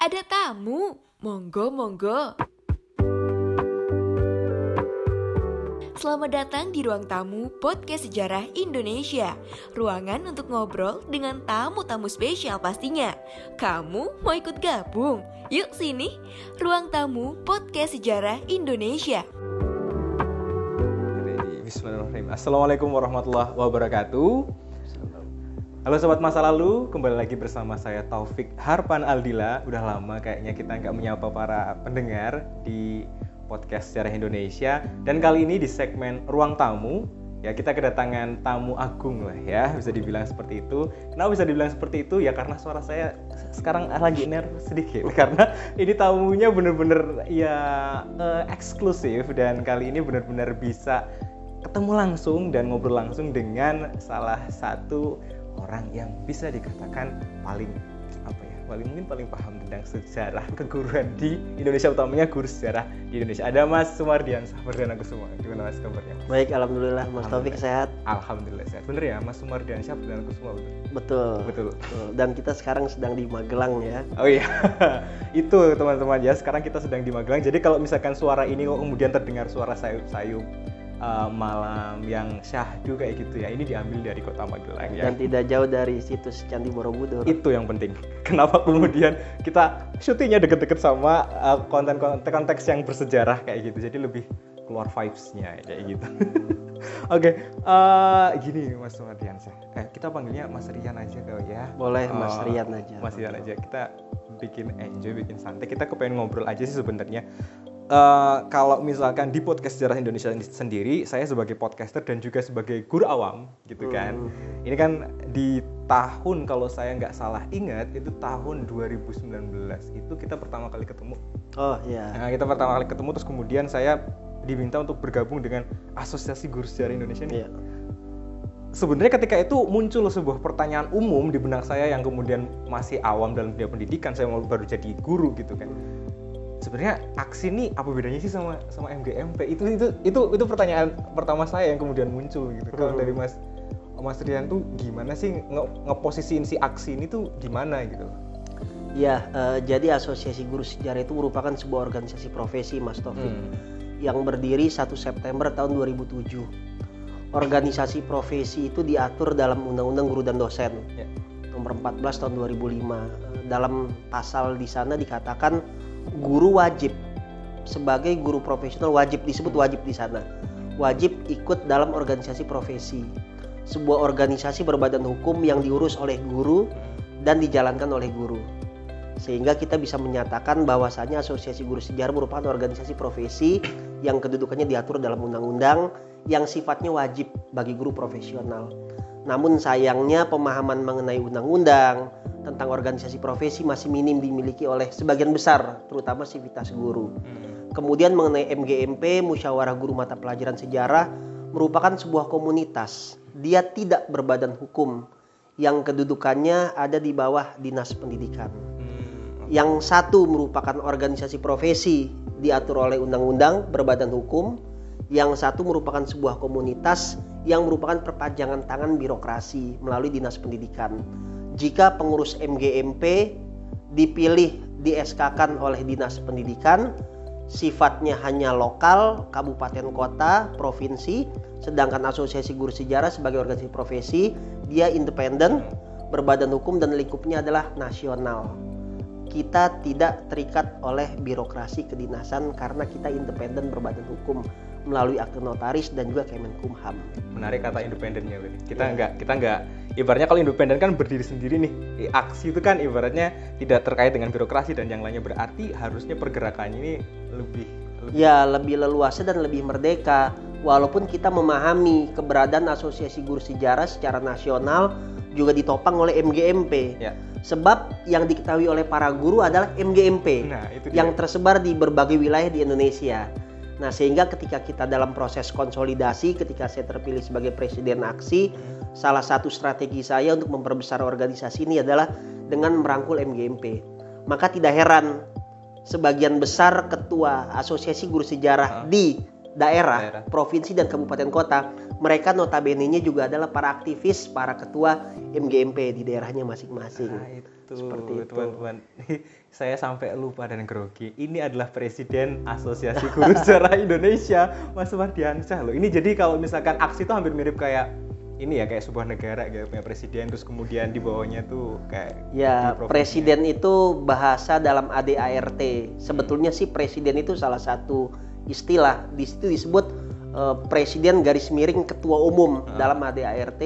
Ada tamu. Monggo, monggo. Selamat datang di ruang tamu Podcast Sejarah Indonesia. Ruangan untuk ngobrol dengan tamu-tamu spesial pastinya. Kamu mau ikut gabung? Yuk sini, ruang tamu Podcast Sejarah Indonesia. Bismillahirrahmanirrahim. Assalamualaikum warahmatullahi wabarakatuh. Halo sobat masa lalu, kembali lagi bersama saya Taufik Harpan Aldila. Udah lama kayaknya kita nggak menyapa para pendengar di podcast sejarah Indonesia. Dan kali ini di segmen Ruang Tamu, ya kita kedatangan tamu agung lah ya, bisa dibilang seperti itu. Kenapa bisa dibilang seperti itu? Ya karena suara saya sekarang lagi nervous sedikit karena ini tamunya bener-bener ya eh, eksklusif dan kali ini bener-bener bisa ketemu langsung dan ngobrol langsung dengan salah satu orang yang bisa dikatakan paling apa ya paling mungkin paling paham tentang sejarah keguruan di Indonesia utamanya guru sejarah di Indonesia ada Mas Sumardian Perdana Kusuma gimana Mas kabarnya Baik, alhamdulillah Mas Taufik sehat. Alhamdulillah sehat bener ya Mas Sumardian Syah Perdana Kusuma betul Betul. betul Betul. Dan kita sekarang sedang di Magelang ya. Oh iya, itu teman-teman ya. Sekarang kita sedang di Magelang. Jadi kalau misalkan suara ini kok kemudian terdengar suara sayup-sayup uh, malam yang syahdu kayak gitu ya, ini diambil dari kota Magelang ya. Dan tidak jauh dari situs Candi Borobudur. Itu yang penting. Kenapa kemudian kita syutingnya deket-deket sama uh, konten-konten konteks yang bersejarah kayak gitu. Jadi lebih keluar vibes-nya kayak gitu. Oke, eh, gini Mas Mardiansyah. Eh, kita panggilnya Mas Rian aja kali ya. Boleh Mas Rian aja. Mas Rian aja. Kita bikin enjoy, bikin santai. Kita kepengen ngobrol aja sih sebenarnya. Eh, kalau misalkan di podcast sejarah Indonesia sendiri, saya sebagai podcaster dan juga sebagai guru awam, gitu kan. Hmm. Ini kan di tahun kalau saya nggak salah ingat itu tahun 2019 itu kita pertama kali ketemu. Oh iya. Nah, kita pertama kali ketemu terus kemudian saya diminta untuk bergabung dengan Asosiasi Guru Sejarah Indonesia nih Iya. sebenarnya ketika itu muncul sebuah pertanyaan umum di benak saya yang kemudian masih awam dalam dunia pendidikan saya mau baru jadi guru gitu kan sebenarnya aksi ini apa bedanya sih sama sama MGMP itu itu itu itu pertanyaan pertama saya yang kemudian muncul gitu kalau Hmm. dari Mas Mas Rian tuh gimana sih nge ngeposisiin si aksi ini tuh gimana gitu Iya, eh, jadi Asosiasi Guru Sejarah itu merupakan sebuah organisasi profesi Mas Taufik Hmm. yang berdiri 1 September tahun 2007. Organisasi profesi itu diatur dalam Undang-Undang Guru dan Dosen Ya. nomor 14 tahun 2005. Eh, Dalam pasal di sana dikatakan guru wajib sebagai guru profesional wajib disebut wajib di sana. Wajib ikut dalam organisasi profesi. Sebuah organisasi berbadan hukum yang diurus oleh guru dan dijalankan oleh guru. Sehingga kita bisa menyatakan bahwasannya Asosiasi Guru Sejarah merupakan organisasi profesi yang kedudukannya diatur dalam undang-undang yang sifatnya wajib bagi guru profesional. Namun sayangnya pemahaman mengenai undang-undang tentang organisasi profesi masih minim dimiliki oleh sebagian besar, terutama sivitas guru. Kemudian mengenai MGMP, Musyawarah Guru Mata Pelajaran Sejarah merupakan sebuah komunitas. Dia tidak berbadan hukum yang kedudukannya ada di bawah Dinas Pendidikan. Hmm, Yang satu merupakan organisasi profesi diatur oleh undang-undang berbadan hukum, yang satu merupakan sebuah komunitas yang merupakan perpanjangan tangan birokrasi melalui Dinas Pendidikan. Jika pengurus MGMP dipilih di SK-kan oleh Dinas Pendidikan, sifatnya hanya lokal, kabupaten kota, provinsi, sedangkan Asosiasi Guru Sejarah sebagai organisasi profesi dia independen, berbadan hukum dan lingkupnya adalah nasional. Kita tidak terikat oleh birokrasi kedinasan karena kita independen berbadan hukum melalui akte notaris dan juga Kemenkumham. menarik kata independennya berarti. kita Iya. nggak kita nggak ibaratnya kalau independen kan berdiri sendiri nih aksi itu kan ibaratnya tidak terkait dengan birokrasi dan yang lainnya berarti harusnya pergerakannya ini lebih, lebih Ya lebih leluasa dan lebih merdeka walaupun kita memahami keberadaan Asosiasi Guru Sejarah secara nasional juga ditopang oleh MGMP. Ya. Sebab yang diketahui oleh para guru adalah MGMP Nah, itu dia. yang tersebar di berbagai wilayah di Indonesia. Nah, sehingga ketika kita dalam proses konsolidasi, ketika saya terpilih sebagai presiden aksi, salah satu strategi saya untuk memperbesar organisasi ini adalah dengan merangkul MGMP. Maka tidak heran sebagian besar ketua Asosiasi Guru Sejarah di daerah, Daerah. provinsi dan kabupaten kota, mereka notabene-nya juga adalah para aktivis, para ketua MGMP di daerahnya masing-masing. Nah, itu Seperti itu. teman-teman. Saya sampai lupa dan grogi. Ini adalah Presiden Asosiasi Guru Sejarah Indonesia, Mas Mardiansyah loh. Ini jadi kalau misalkan aksi itu hampir mirip kayak ini ya kayak sebuah negara kayak punya presiden terus kemudian di bawahnya tuh kayak Ya, presiden itu bahasa dalam ADART. Sebetulnya sih presiden itu salah satu istilah. Di situ disebut eh, presiden garis miring ketua umum Ah. dalam ADART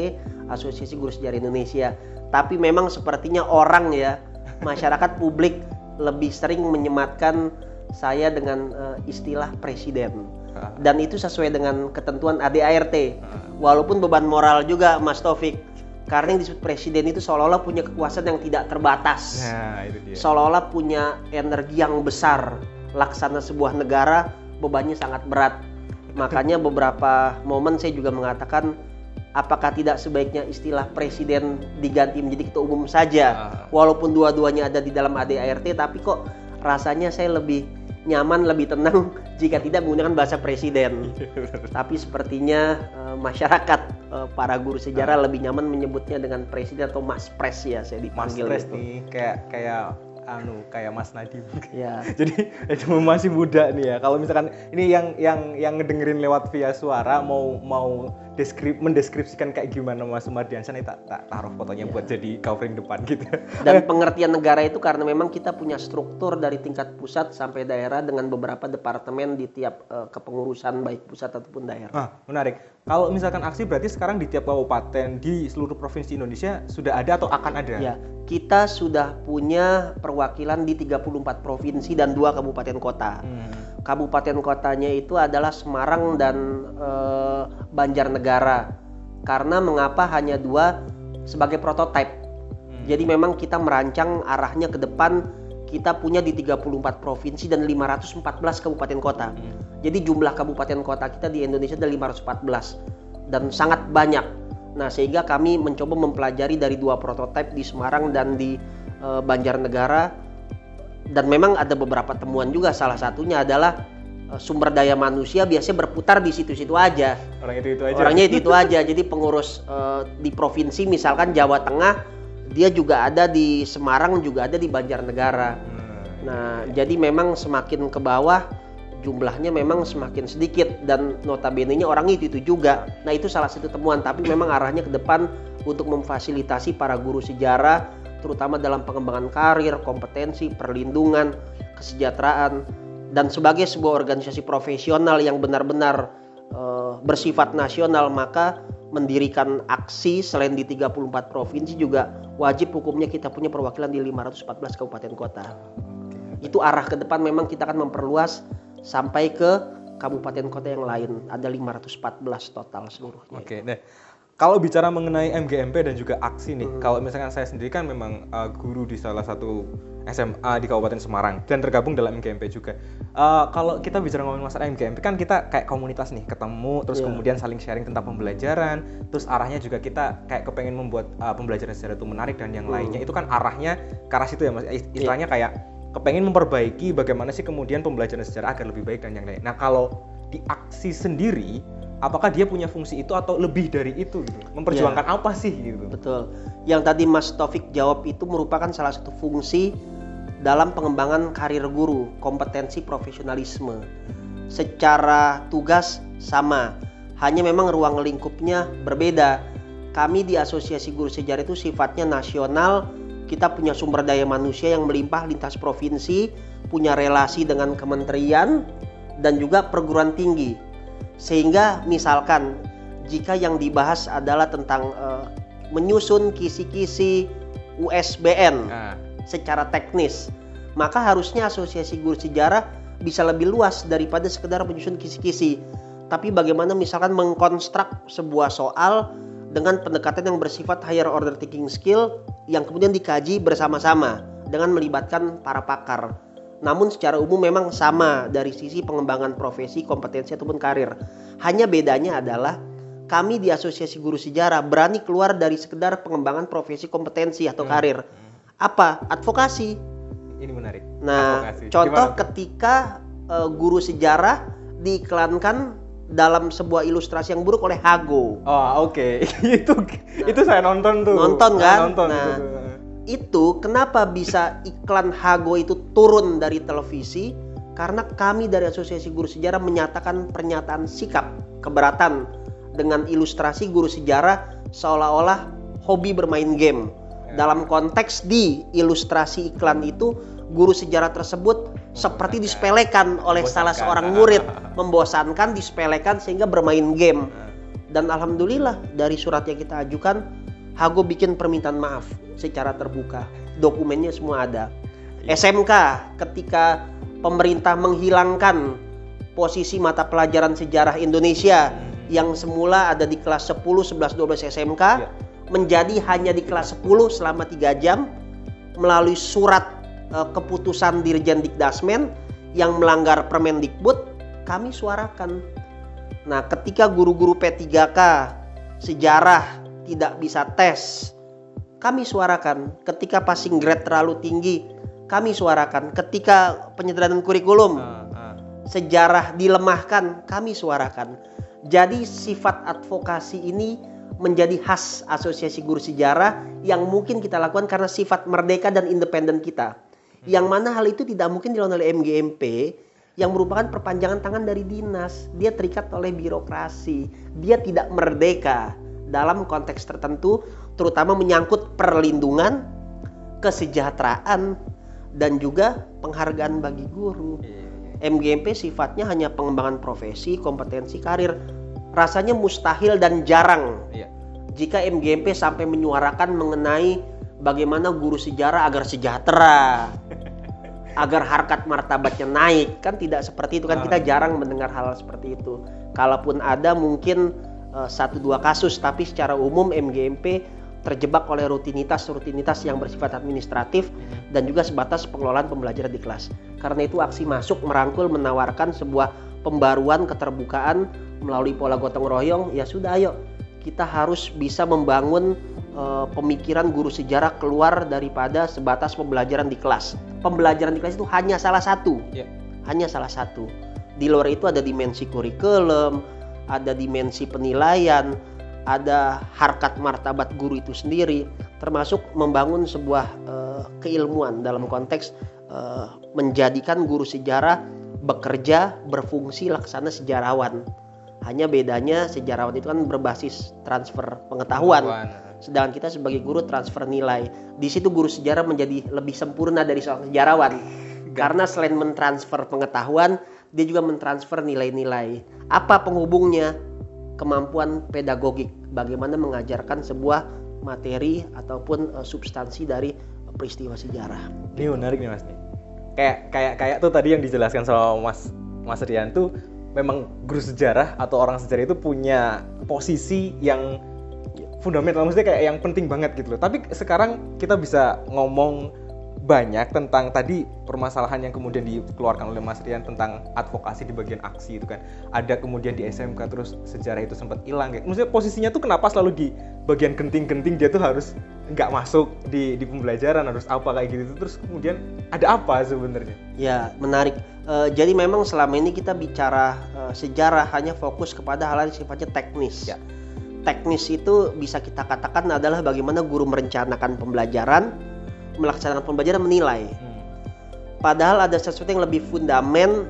Asosiasi Guru Sejarah Indonesia. Tapi memang sepertinya orang ya, masyarakat publik lebih sering menyematkan saya dengan eh, istilah presiden. Ah. Dan itu sesuai dengan ketentuan ADART. Ah. Walaupun beban moral juga Mas Taufik. Karena yang disebut presiden itu seolah-olah punya kekuasaan yang tidak terbatas Nah, seolah-olah punya energi yang besar. Laksana sebuah negara bebannya sangat berat. Makanya beberapa momen saya juga mengatakan apakah tidak sebaiknya istilah presiden diganti menjadi ketua umum saja. Ah. Walaupun dua-duanya ada di dalam ADART tapi kok rasanya saya lebih nyaman, lebih tenang jika tidak menggunakan bahasa presiden. Tapi sepertinya eh, masyarakat eh, para guru sejarah lebih nyaman menyebutnya dengan presiden atau mas pres ya saya Mas dipanggil Pres gitu. nih kayak kayak anu kayak Mas Nadiem. Ya. Jadi cuma masih muda nih ya. Kalau misalkan ini yang yang yang ngedengerin lewat via suara mau mau deskrip mendeskripsikan kayak gimana Mas Mardiansyah tak, tak taruh fotonya buat jadi covering depan gitu. Dan pengertian negara itu karena memang kita punya struktur dari tingkat pusat sampai daerah dengan beberapa departemen di tiap eh, kepengurusan baik pusat ataupun daerah. Ah, menarik. Kalau misalkan aksi berarti sekarang di tiap kabupaten di seluruh provinsi Indonesia sudah ada atau akan ada? Ya, kita sudah punya perwakilan di 34 provinsi dan dua kabupaten kota. Hmm. Kabupaten kotanya itu adalah Semarang dan eh, Banjarnegara. Karena mengapa hanya dua sebagai prototipe. Hmm. Jadi memang kita merancang arahnya ke depan kita punya di 34 provinsi dan 514 kabupaten kota. Hmm. Jadi jumlah kabupaten kota kita di Indonesia ada 514 dan sangat banyak. Nah, sehingga kami mencoba mempelajari dari dua prototipe di Semarang dan di eh, Banjarnegara dan memang ada beberapa temuan juga salah satunya adalah eh, sumber daya manusia biasanya berputar di situ-situ aja. Orang itu itu aja. Orangnya itu itu aja. Jadi pengurus eh, di provinsi misalkan Jawa Tengah dia juga ada di Semarang juga ada di Banjarnegara. Hmm. Nah, jadi memang semakin ke bawah jumlahnya memang semakin sedikit dan notabene-nya orang itu itu juga. Nah, itu salah satu temuan, tapi memang arahnya ke depan untuk memfasilitasi para guru sejarah terutama dalam pengembangan karir, kompetensi, perlindungan, kesejahteraan dan sebagai sebuah organisasi profesional yang benar-benar eh, bersifat nasional maka mendirikan aksi selain di 34 provinsi juga wajib hukumnya kita punya perwakilan di 514 kabupaten kota. Itu arah ke depan memang kita akan memperluas sampai ke kabupaten kota yang lain. Ada 514 total seluruhnya. Oke, kalau bicara mengenai MGMP dan juga aksi nih, Hmm. kalau misalkan saya sendiri kan memang uh, guru di salah satu SMA di Kabupaten Semarang dan tergabung dalam MGMP juga. Uh, kalau kita bicara ngomongin masalah MGMP kan kita kayak komunitas nih, ketemu terus Iya. kemudian saling sharing tentang pembelajaran, terus arahnya juga kita kayak kepengen membuat uh, pembelajaran sejarah itu menarik dan yang Hmm. lainnya itu kan arahnya ke arah situ ya Mas. Istilahnya kayak kepengen memperbaiki bagaimana sih kemudian pembelajaran sejarah agar lebih baik dan yang lain. Nah, kalau di aksi sendiri apakah dia punya fungsi itu atau lebih dari itu gitu? Memperjuangkan apa sih gitu? betul. Yang tadi Mas Taufik jawab itu merupakan salah satu fungsi dalam pengembangan karir guru kompetensi profesionalisme. Secara tugas sama hanya memang ruang lingkupnya berbeda. Kami di Asosiasi Guru Sejarah itu sifatnya nasional. Kita punya sumber daya manusia yang melimpah lintas provinsi punya relasi dengan kementerian dan juga perguruan tinggi sehingga misalkan jika yang dibahas adalah tentang eh, menyusun kisi-kisi USBN Nah, secara teknis maka harusnya asosiasi guru sejarah bisa lebih luas daripada sekedar menyusun kisi-kisi tapi bagaimana misalkan mengkonstruk sebuah soal dengan pendekatan yang bersifat higher order thinking skill yang kemudian dikaji bersama-sama dengan melibatkan para pakar. Namun secara umum memang sama dari sisi pengembangan profesi, kompetensi ataupun karir. Hanya bedanya adalah kami di Asosiasi Guru Sejarah berani keluar dari sekedar pengembangan profesi, kompetensi atau karir. Apa? Advokasi. Ini menarik. Nah, Advokasi. contoh Gimana? ketika eh, guru sejarah diiklankan dalam sebuah ilustrasi yang buruk oleh Hago. Oh oke itu itu saya nonton tuh. Nonton Saya kan? Nonton Nah. itu. Itu kenapa bisa iklan Hago itu turun dari televisi? Karena kami dari Asosiasi Guru Sejarah menyatakan pernyataan sikap keberatan dengan ilustrasi guru sejarah seolah-olah hobi bermain game. Ya. Dalam konteks di ilustrasi iklan itu guru sejarah tersebut seperti disepelekan oleh salah seorang murid, membosankan, disepelekan sehingga bermain game. Nah, Dan alhamdulillah dari surat yang kita ajukan, Hago bikin permintaan maaf secara terbuka. Dokumennya semua ada. SMK ketika pemerintah menghilangkan posisi mata pelajaran sejarah Indonesia yang semula ada di kelas 10, 11, 12 SMK Iya. menjadi hanya di kelas 10 selama 3 jam melalui surat eh, keputusan Dirjen Dikdasmen yang melanggar Permendikbud kami suarakan. Nah, ketika guru-guru P3K sejarah tidak bisa tes, kami suarakan. Ketika passing grade terlalu tinggi, kami suarakan. Ketika penyederhanaan kurikulum ah, ah. sejarah dilemahkan, kami suarakan. Jadi sifat advokasi ini menjadi khas Asosiasi Guru Sejarah yang mungkin kita lakukan karena sifat merdeka dan independen kita. Yang mana hal itu tidak mungkin dilakukan oleh MGMP yang merupakan perpanjangan tangan dari dinas. Dia terikat oleh birokrasi. Dia tidak merdeka dalam konteks tertentu terutama menyangkut perlindungan, kesejahteraan dan juga penghargaan bagi guru. Iya. MGMP sifatnya hanya pengembangan profesi, kompetensi karir. Rasanya mustahil dan jarang Iya. jika MGMP sampai menyuarakan mengenai bagaimana guru sejarah agar sejahtera, agar harkat martabatnya naik. Kan tidak seperti itu kan kita jarang mendengar hal seperti itu. Kalaupun ada mungkin eh, satu dua kasus, tapi secara umum MGMP terjebak oleh rutinitas-rutinitas yang bersifat administratif dan juga sebatas pengelolaan pembelajaran di kelas. Karena itu aksi masuk merangkul menawarkan sebuah pembaruan keterbukaan melalui pola gotong royong ya sudah ayo kita harus bisa membangun eh, pemikiran guru sejarah keluar daripada sebatas pembelajaran di kelas. Pembelajaran di kelas itu hanya salah satu. Iya. Hanya salah satu. Di luar itu ada dimensi kurikulum, ada dimensi penilaian, ada harkat martabat guru itu sendiri, termasuk membangun sebuah eh, keilmuan dalam konteks eh, menjadikan guru sejarah bekerja berfungsi laksana sejarawan. Hanya bedanya sejarawan itu kan berbasis transfer pengetahuan, sedangkan kita sebagai guru transfer nilai. Di situ guru sejarah menjadi lebih sempurna dari seorang sejarawan. Karena selain mentransfer pengetahuan, dia juga mentransfer nilai-nilai. Apa penghubungnya? Kemampuan pedagogik, bagaimana mengajarkan sebuah materi ataupun eh, substansi dari peristiwa sejarah. Ini menarik nih mas nih. Kayak kayak kayak tuh tadi yang dijelaskan sama Mas Mas Rian tuh memang guru sejarah atau orang sejarah itu punya posisi yang fundamental maksudnya kayak yang penting banget gitu loh. Tapi sekarang kita bisa ngomong banyak tentang tadi permasalahan yang kemudian dikeluarkan oleh Mas Rian tentang advokasi di bagian aksi itu kan. Ada kemudian di SMK terus sejarah itu sempat hilang kayak. Maksudnya posisinya tuh kenapa selalu di bagian genting-genting dia tuh harus nggak masuk di di pembelajaran harus apa kayak gitu terus kemudian ada apa sebenarnya? Ya, menarik. Eh, jadi memang selama ini kita bicara eh, sejarah hanya fokus kepada hal yang sifatnya teknis. Ya. Teknis itu bisa kita katakan adalah bagaimana guru merencanakan pembelajaran, melaksanakan pembelajaran, menilai. Hmm. Padahal ada sesuatu yang lebih fundamen,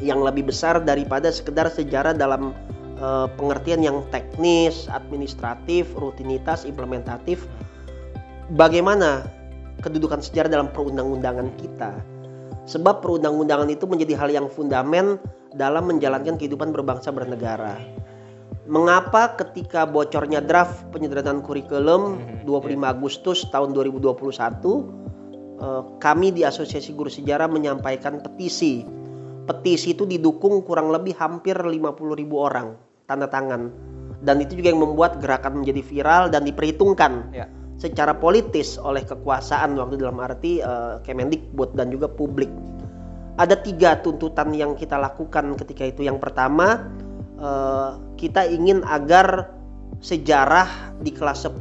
yang lebih besar daripada sekedar sejarah dalam eh, pengertian yang teknis, administratif, rutinitas, implementatif. Bagaimana kedudukan sejarah dalam perundang-undangan kita? Sebab perundang-undangan itu menjadi hal yang fundamen dalam menjalankan kehidupan berbangsa bernegara. Mengapa ketika bocornya draft penyederhanaan kurikulum Mhm, 25 Agustus tahun 2021 eh, kami di Asosiasi Guru Sejarah menyampaikan petisi petisi itu didukung kurang lebih hampir 50 ribu orang tanda tangan dan itu juga yang membuat gerakan menjadi viral dan diperhitungkan Ya. secara politis oleh kekuasaan waktu dalam arti eh, Kemendikbud dan juga publik. Ada tiga tuntutan yang kita lakukan ketika itu. Yang pertama, kita ingin agar sejarah di kelas 10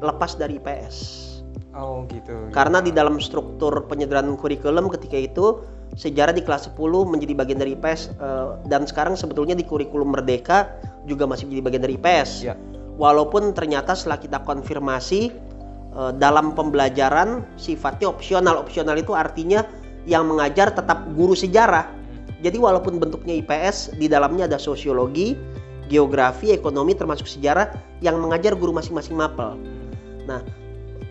lepas dari IPS. Oh gitu. Karena di dalam struktur penyederhanaan kurikulum ketika itu sejarah di kelas 10 menjadi bagian dari IPS eh, dan sekarang sebetulnya di kurikulum Merdeka juga masih menjadi bagian dari IPS. Ya. Walaupun ternyata setelah kita konfirmasi eh, dalam pembelajaran sifatnya opsional. Opsional itu artinya yang mengajar tetap guru sejarah. Jadi walaupun bentuknya IPS, di dalamnya ada sosiologi, geografi, ekonomi termasuk sejarah yang mengajar guru masing-masing mapel. Nah,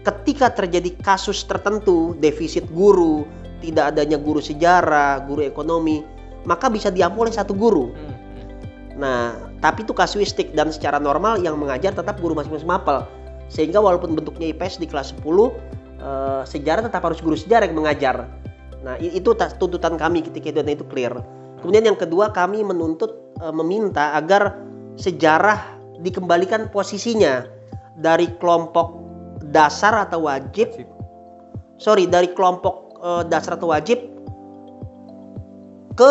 ketika terjadi kasus tertentu, defisit guru, tidak adanya guru sejarah, guru ekonomi, maka bisa diampu oleh satu guru. Hmm, hmm. Nah, tapi itu kasuistik dan secara normal yang mengajar tetap guru masing-masing mapel. Sehingga walaupun bentuknya IPS di kelas 10, eh, sejarah tetap harus guru sejarah yang mengajar. Nah, itu ta- tuntutan kami ketika itu dan itu clear. Kemudian yang kedua kami menuntut eh, meminta agar sejarah dikembalikan posisinya dari kelompok dasar atau wajib sorry dari kelompok eh, dasar atau wajib ke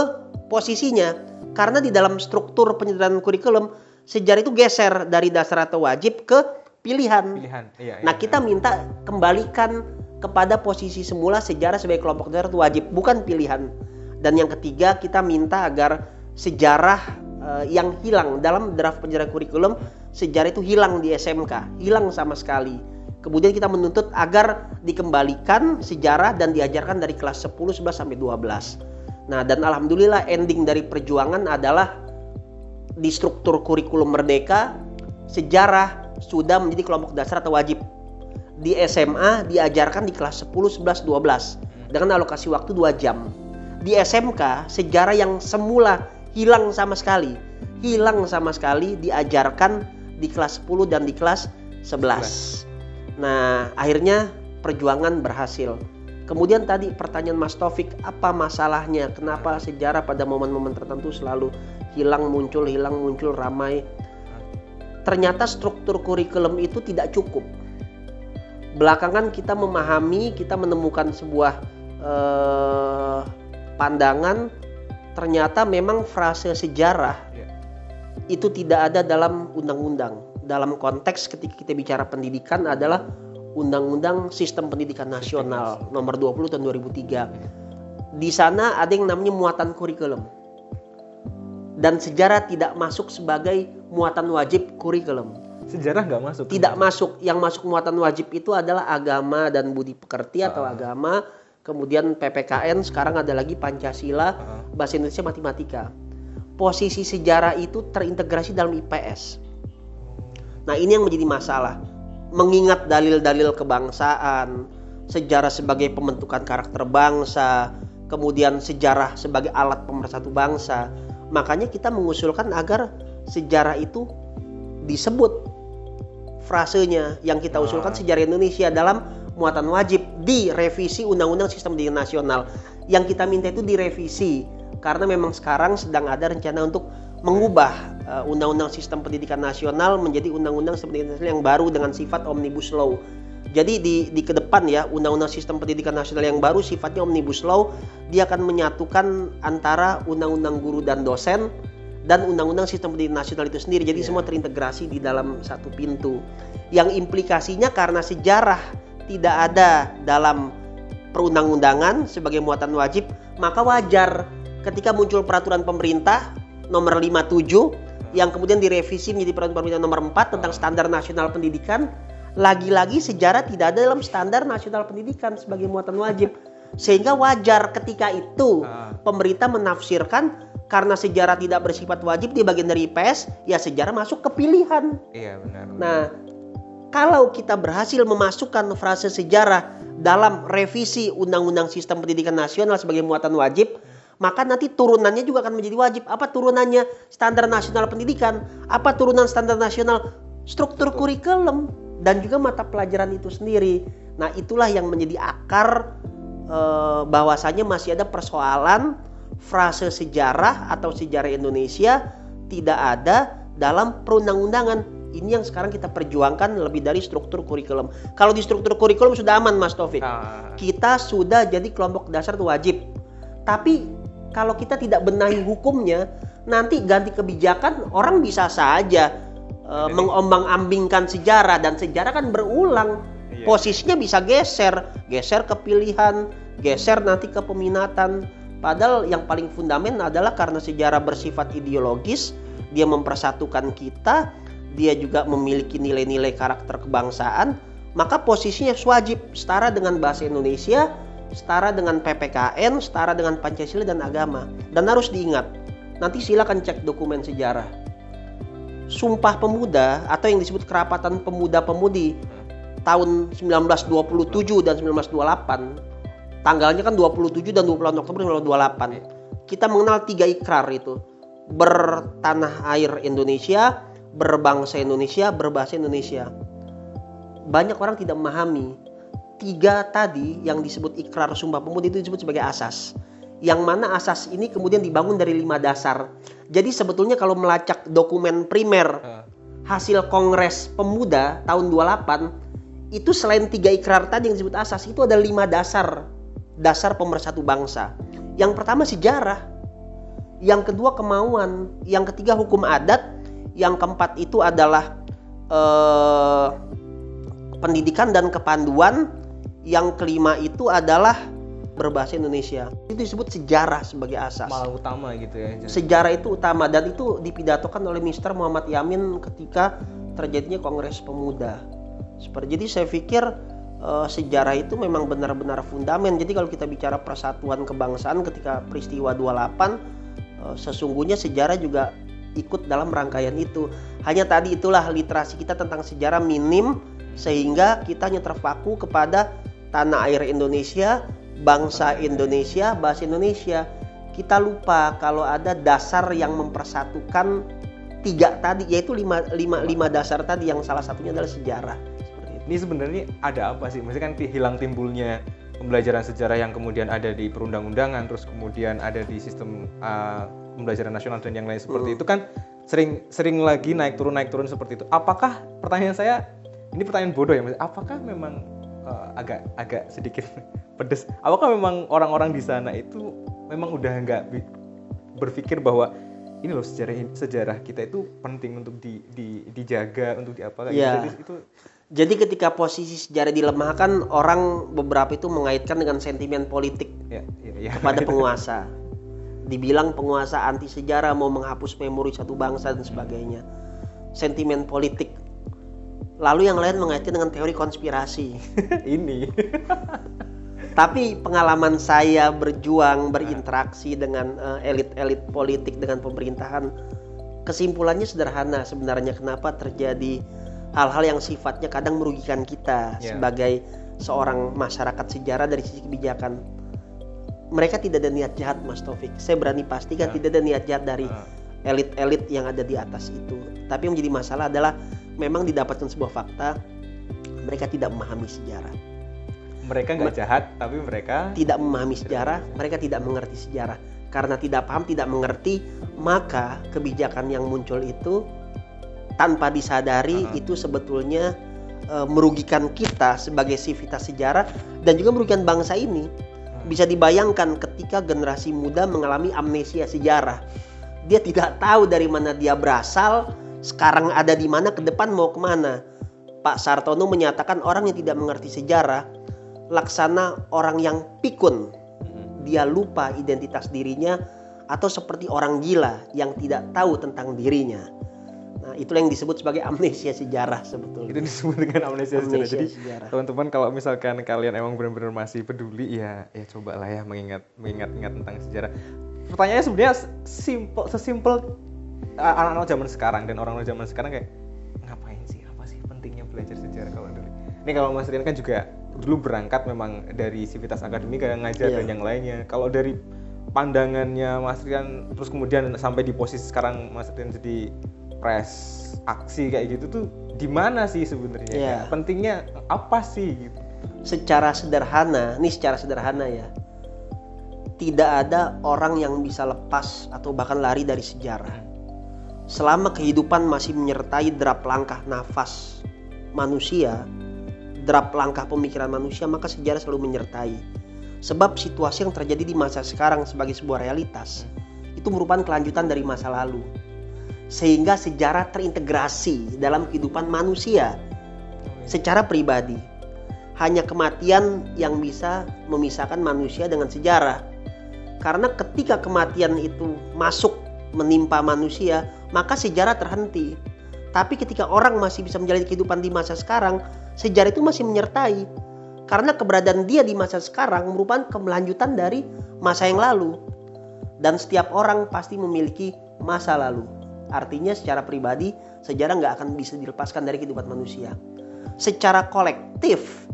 posisinya karena di dalam struktur penyederhanaan kurikulum sejarah itu geser dari dasar atau wajib ke pilihan. Pilihan. Iya. Nah iya, kita minta kembalikan kepada posisi semula sejarah sebagai kelompok dasar atau wajib bukan pilihan. Dan yang ketiga kita minta agar sejarah eh, yang hilang dalam draft penjara kurikulum sejarah itu hilang di SMK, hilang sama sekali. Kemudian kita menuntut agar dikembalikan sejarah dan diajarkan dari kelas 10, 11 sampai 12. Nah, dan alhamdulillah ending dari perjuangan adalah di struktur kurikulum merdeka sejarah sudah menjadi kelompok dasar atau wajib. Di SMA diajarkan di kelas 10, 11, 12 dengan alokasi waktu 2 jam. Di SMK sejarah yang semula hilang sama sekali, hilang sama sekali diajarkan di kelas 10 dan di kelas 11. Nah, akhirnya perjuangan berhasil. Kemudian tadi pertanyaan Mas Taufik, apa masalahnya? Kenapa sejarah pada momen-momen tertentu selalu hilang muncul, hilang muncul ramai? Ternyata struktur kurikulum itu tidak cukup. Belakangan kita memahami, kita menemukan sebuah eh, pandangan ternyata memang frase sejarah Iya. itu tidak ada dalam undang-undang. Dalam konteks ketika kita bicara pendidikan adalah Undang-Undang Sistem Pendidikan Nasional nomor 20 tahun 2003. Di sana ada yang namanya muatan kurikulum. Dan sejarah tidak masuk sebagai muatan wajib kurikulum. Sejarah nggak masuk. Tidak masuk. Yang masuk muatan wajib itu adalah agama dan budi pekerti atau Ah. agama. Kemudian PPKN, sekarang ada lagi Pancasila, Ah. bahasa Indonesia matematika. Posisi sejarah itu terintegrasi dalam IPS. Nah, ini yang menjadi masalah. Mengingat dalil-dalil kebangsaan, sejarah sebagai pembentukan karakter bangsa, kemudian sejarah sebagai alat pemersatu bangsa. Makanya kita mengusulkan agar sejarah itu disebut frasenya yang kita usulkan Ah. sejarah Indonesia dalam muatan wajib di revisi Undang-Undang Sistem Pendidikan Nasional. Yang kita minta itu direvisi karena memang sekarang sedang ada rencana untuk mengubah uh, Undang-Undang Sistem Pendidikan Nasional menjadi Undang-Undang Sistem Pendidikan Nasional yang baru dengan sifat omnibus law. Jadi di di ke depan ya Undang-Undang Sistem Pendidikan Nasional yang baru sifatnya omnibus law, dia akan menyatukan antara Undang-Undang Guru dan Dosen dan Undang-Undang Sistem Pendidikan Nasional itu sendiri. Jadi Iya. semua terintegrasi di dalam satu pintu. Yang implikasinya karena sejarah tidak ada dalam perundang-undangan sebagai muatan wajib, maka wajar ketika muncul peraturan pemerintah nomor 57 yang kemudian direvisi menjadi peraturan pemerintah nomor 4 tentang standar nasional pendidikan, lagi-lagi sejarah tidak ada dalam standar nasional pendidikan sebagai muatan wajib. Sehingga wajar ketika itu Ah. pemerintah menafsirkan karena sejarah tidak bersifat wajib di bagian dari IPS, ya sejarah masuk ke pilihan. Iya benar. Nah, kalau kita berhasil memasukkan frase sejarah dalam revisi Undang-Undang Sistem Pendidikan Nasional sebagai muatan wajib, maka nanti turunannya juga akan menjadi wajib. Apa turunannya? Standar nasional pendidikan. Apa turunan standar nasional? Struktur kurikulum dan juga mata pelajaran itu sendiri. Nah, itulah yang menjadi akar eh, bahwasanya masih ada persoalan frase sejarah atau sejarah Indonesia tidak ada dalam perundang-undangan. Ini yang sekarang kita perjuangkan lebih dari struktur kurikulum. Kalau di struktur kurikulum sudah aman, Mas Taufik. Ah, Kita sudah jadi kelompok dasar itu wajib. Tapi kalau kita tidak benahi hukumnya, nanti ganti kebijakan orang bisa saja Jadi- mengombang-ambingkan sejarah dan sejarah kan berulang. Iya. Posisinya bisa geser, geser ke pilihan, geser nanti ke peminatan. Padahal yang paling fundamen adalah karena sejarah bersifat ideologis, dia mempersatukan kita, dia juga memiliki nilai-nilai karakter kebangsaan, maka posisinya wajib setara dengan bahasa Indonesia, setara dengan PPKN, setara dengan Pancasila dan agama. Dan harus diingat, nanti silakan cek dokumen sejarah. Sumpah Pemuda atau yang disebut Kerapatan Pemuda-Pemudi tahun 1927 dan 1928 tanggalnya kan 27 dan 28 Oktober 1928 kita mengenal tiga ikrar itu. Bertanah air Indonesia berbangsa Indonesia berbahasa Indonesia. Banyak orang tidak memahami. Tiga tadi yang disebut ikrar sumpah pemuda itu disebut sebagai asas. Yang mana asas ini kemudian dibangun dari lima dasar. Jadi sebetulnya kalau melacak dokumen primer ah. hasil Kongres Pemuda tahun 28 itu selain tiga ikrar tadi yang disebut asas itu ada lima dasar dasar pemersatu bangsa. Yang pertama sejarah, yang kedua kemauan, yang ketiga hukum adat, yang keempat itu adalah eh, pendidikan dan kepanduan, yang kelima itu adalah berbahasa Indonesia. Itu disebut sejarah sebagai asas malah utama gitu ya. Jadi- sejarah itu utama dan itu dipidatokan oleh Mr. Muhammad Yamin ketika terjadinya Kongres Pemuda. Seperti jadi saya pikir eh, sejarah itu memang benar-benar fundamen. Jadi kalau kita bicara persatuan kebangsaan ketika peristiwa 28 eh, sesungguhnya sejarah juga ikut dalam rangkaian itu. Hanya tadi itulah literasi kita tentang sejarah minim sehingga kita hanya terpaku kepada tanah air Indonesia, bangsa Indonesia, bahasa Indonesia. Kita lupa kalau ada dasar yang mempersatukan tiga tadi yaitu lima, lima, lima dasar tadi yang salah satunya adalah sejarah. Ini sebenarnya ada apa sih? Maksudnya kan hilang timbulnya pembelajaran sejarah yang kemudian ada di perundang-undangan, terus kemudian ada di sistem uh, pembelajaran nasional dan yang lain seperti Hmm. itu kan sering sering lagi naik turun naik turun seperti itu. Apakah pertanyaan saya ini pertanyaan bodoh ya? Mas? Apakah memang uh, agak agak sedikit pedes? Apakah memang orang-orang di sana itu memang udah nggak berpikir bahwa ini loh sejarah sejarah kita itu penting untuk di, di- dijaga untuk diapa kayak Iya. gitu. Jadi itu Jadi ketika posisi sejarah dilemahkan, orang beberapa itu mengaitkan dengan sentimen politik ya, ya, ya. kepada penguasa. Dibilang penguasa anti sejarah mau menghapus memori satu bangsa dan sebagainya. Sentimen politik. Lalu yang lain mengaitkan dengan teori konspirasi. ini Tapi pengalaman saya berjuang berinteraksi dengan eh, elit-elit politik dengan pemerintahan, kesimpulannya sederhana sebenarnya kenapa terjadi hal-hal yang sifatnya kadang merugikan kita Ya. sebagai seorang masyarakat sejarah dari sisi kebijakan. Mereka tidak ada niat jahat, Mas Taufik. Saya berani pastikan Ya. tidak ada niat jahat dari Ah. elit-elit yang ada di atas itu. Tapi yang menjadi masalah adalah memang didapatkan sebuah fakta mereka tidak memahami sejarah mereka nggak jahat tapi mereka tidak memahami sejarah, mereka tidak mengerti sejarah. Karena tidak paham, tidak mengerti, maka kebijakan yang muncul itu tanpa disadari Uh-huh. itu sebetulnya eh, merugikan kita sebagai sivitas sejarah dan juga merugikan bangsa ini. Bisa dibayangkan ketika generasi muda mengalami amnesia sejarah. Dia tidak tahu dari mana dia berasal, sekarang ada di mana, ke depan mau ke mana. Pak Sartono menyatakan orang yang tidak mengerti sejarah laksana orang yang pikun. Mm-mm. Dia lupa identitas dirinya atau seperti orang gila yang tidak tahu tentang dirinya. Nah, itulah yang disebut sebagai amnesia sejarah sebetulnya. itu disebut dengan amnesia sejarah Amnesia jadi sejarah. teman-teman kalau misalkan kalian emang benar-benar masih peduli ya ya cobalah ya mengingat mengingat-ingat tentang sejarah pertanyaannya sebenarnya simpel sesimpel uh, anak-anak zaman sekarang dan orang-orang zaman sekarang kayak ngapain sih apa sih pentingnya belajar sejarah kalau dulu ini kalau Mas Rian kan juga dulu berangkat memang dari sivitas akademik kayak ngajar Iya. dan yang lainnya kalau dari pandangannya Mas Rian terus kemudian sampai di posisi sekarang Mas Rian jadi pres aksi kayak gitu tuh di mana sih sebenarnya. Kayak pentingnya apa sih gitu Secara sederhana, ini secara sederhana ya. tidak ada orang yang bisa lepas atau bahkan lari dari sejarah. Selama kehidupan masih menyertai derap langkah nafas manusia, derap langkah pemikiran manusia, maka sejarah selalu menyertai. Sebab situasi yang terjadi di masa sekarang sebagai sebuah realitas itu merupakan kelanjutan dari masa lalu. Sehingga sejarah terintegrasi dalam kehidupan manusia secara pribadi. Hanya kematian yang bisa memisahkan manusia dengan sejarah. Karena ketika kematian itu masuk menimpa manusia, maka sejarah terhenti. Tapi ketika orang masih bisa menjalani kehidupan di masa sekarang, sejarah itu masih menyertai. Karena keberadaan dia di masa sekarang merupakan kemelanjutan dari masa yang lalu. Dan setiap orang pasti memiliki masa lalu. Artinya secara pribadi, sejarah nggak akan bisa dilepaskan dari kehidupan manusia. Secara kolektif,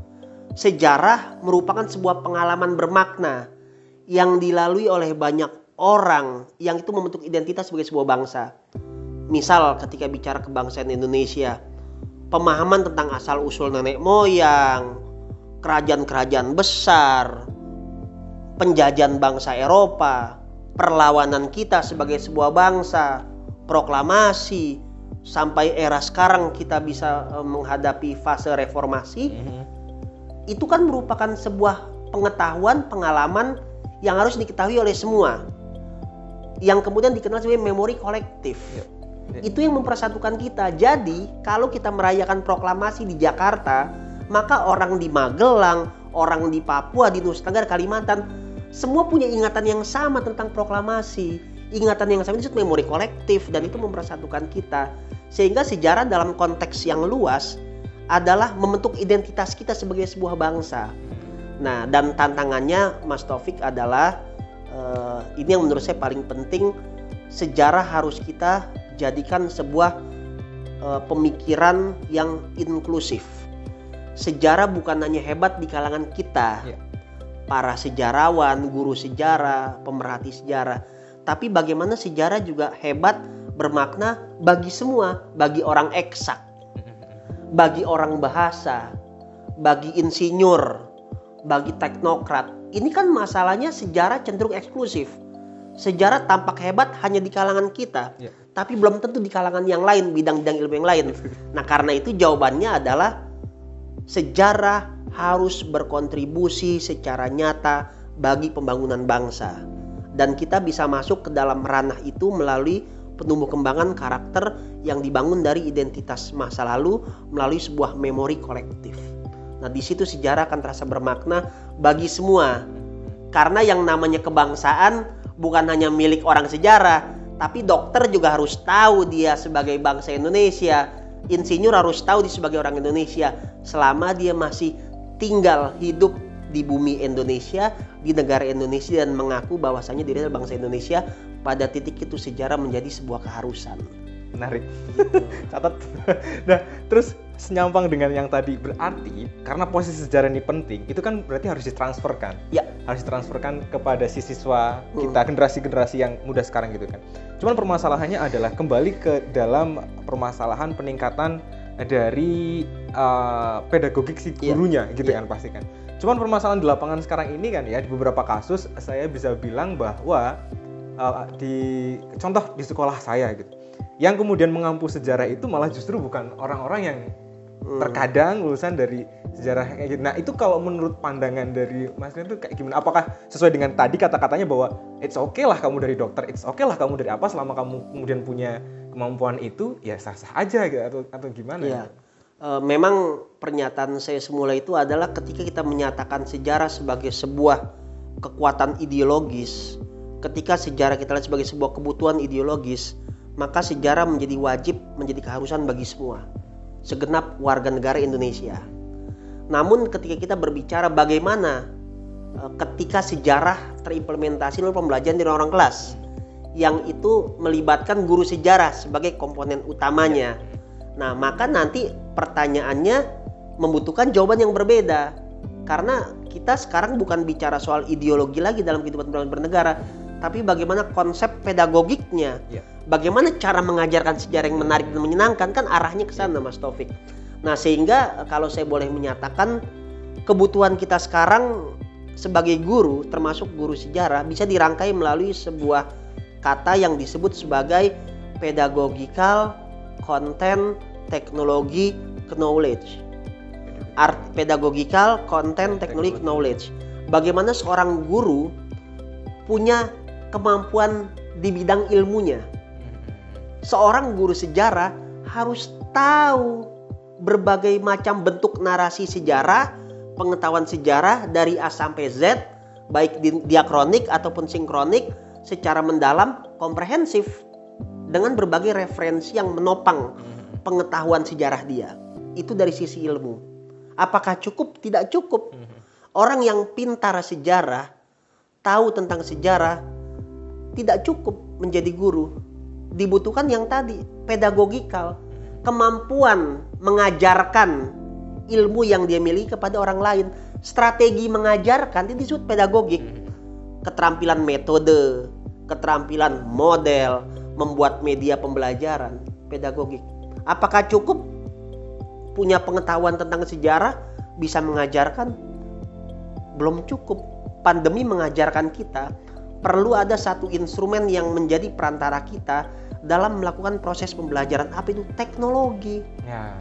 sejarah merupakan sebuah pengalaman bermakna yang dilalui oleh banyak orang yang itu membentuk identitas sebagai sebuah bangsa. Misal ketika bicara kebangsaan Indonesia, pemahaman tentang asal usul nenek moyang, kerajaan-kerajaan besar, penjajahan bangsa Eropa, perlawanan kita sebagai sebuah bangsa, proklamasi, sampai era sekarang kita bisa eh, menghadapi fase reformasi, Mhm. itu kan merupakan sebuah pengetahuan, pengalaman yang harus diketahui oleh semua. Yang kemudian dikenal sebagai memori kolektif. Yep. Yep. Itu yang mempersatukan kita. Jadi, kalau kita merayakan proklamasi di Jakarta, maka orang di Magelang, orang di Papua, di Nusa Tenggara, Kalimantan, semua punya ingatan yang sama tentang proklamasi. Ingatan yang sama itu disebut memori kolektif dan itu mempersatukan kita. Sehingga sejarah dalam konteks yang luas adalah membentuk identitas kita sebagai sebuah bangsa. Nah, dan tantangannya Mas Taufik adalah eh, ini yang menurut saya paling penting sejarah harus kita jadikan sebuah eh, pemikiran yang inklusif. Sejarah bukan hanya hebat di kalangan kita, Iya. para sejarawan, guru sejarah, pemerhati sejarah, tapi bagaimana sejarah juga hebat bermakna bagi semua, bagi orang eksak, bagi orang bahasa, bagi insinyur, bagi teknokrat. Ini kan masalahnya sejarah cenderung eksklusif. Sejarah tampak hebat hanya di kalangan kita, Iya. tapi belum tentu di kalangan yang lain, bidang-bidang ilmu yang lain. Nah, karena itu jawabannya adalah sejarah harus berkontribusi secara nyata bagi pembangunan bangsa. Dan kita bisa masuk ke dalam ranah itu melalui penumbuh kembangan karakter yang dibangun dari identitas masa lalu melalui sebuah memori kolektif. Nah, di situ sejarah akan terasa bermakna bagi semua. Karena yang namanya kebangsaan bukan hanya milik orang sejarah, tapi dokter juga harus tahu dia sebagai bangsa Indonesia. Insinyur harus tahu dia sebagai orang Indonesia selama dia masih tinggal hidup di bumi Indonesia, di negara Indonesia dan mengaku bahwasanya diri adalah bangsa Indonesia. Pada titik itu sejarah menjadi sebuah keharusan. menarik catat nah terus senyampang dengan yang tadi berarti karena posisi sejarah ini penting itu kan berarti harus ditransferkan Ya, harus ditransferkan kepada si siswa kita generasi-generasi yang muda sekarang gitu kan cuman permasalahannya adalah kembali ke dalam permasalahan peningkatan dari uh, pedagogik si Iya. gurunya gitu Iya. kan pasti kan cuman permasalahan di lapangan sekarang ini kan ya di beberapa kasus saya bisa bilang bahwa uh, di contoh di sekolah saya gitu yang kemudian mengampu sejarah itu malah justru bukan orang-orang yang Hmm. terkadang lulusan dari sejarah kayak gitu. Nah itu kalau menurut pandangan dari Mas Rian itu kayak gimana? Apakah sesuai dengan tadi kata-katanya bahwa it's okay lah kamu dari dokter, it's okay lah kamu dari apa selama kamu kemudian punya kemampuan itu ya sah-sah aja gitu atau atau gimana? Iya. Eh, memang pernyataan saya semula itu adalah ketika kita menyatakan sejarah sebagai sebuah kekuatan ideologis, ketika sejarah kita lihat sebagai sebuah kebutuhan ideologis, maka sejarah menjadi wajib, menjadi keharusan bagi semua, segenap warga negara Indonesia. Namun ketika kita berbicara bagaimana eh, ketika sejarah terimplementasi dalam pembelajaran di orang kelas, yang itu melibatkan guru sejarah sebagai komponen utamanya. Nah, maka nanti pertanyaannya membutuhkan jawaban yang berbeda. Karena kita sekarang bukan bicara soal ideologi lagi dalam kehidupan bernegara, tapi bagaimana konsep pedagogiknya. Iya. Bagaimana cara mengajarkan sejarah yang menarik dan menyenangkan kan arahnya ke sana Mas Taufik. Nah, sehingga eh, kalau saya boleh menyatakan kebutuhan kita sekarang sebagai guru termasuk guru sejarah bisa dirangkai melalui sebuah kata yang disebut sebagai pedagogical content teknologi knowledge. Art pedagogical content teknologi knowledge. Bagaimana seorang guru punya kemampuan di bidang ilmunya? Seorang guru sejarah harus tahu berbagai macam bentuk narasi sejarah, pengetahuan sejarah dari A sampai Z, baik di- diakronik ataupun sinkronik secara mendalam, komprehensif dengan berbagai referensi yang menopang pengetahuan sejarah dia. Itu dari sisi ilmu. Apakah cukup? Tidak cukup. Orang yang pintar sejarah, tahu tentang sejarah, tidak cukup menjadi guru. Dibutuhkan yang tadi, pedagogikal, kemampuan mengajarkan ilmu yang dia miliki kepada orang lain. Strategi mengajarkan itu disebut pedagogik. Keterampilan metode, keterampilan model, membuat media pembelajaran, pedagogik. Apakah cukup punya pengetahuan tentang sejarah bisa mengajarkan? Belum cukup. Pandemi mengajarkan kita perlu ada satu instrumen yang menjadi perantara kita dalam melakukan proses pembelajaran apa itu teknologi. Ya.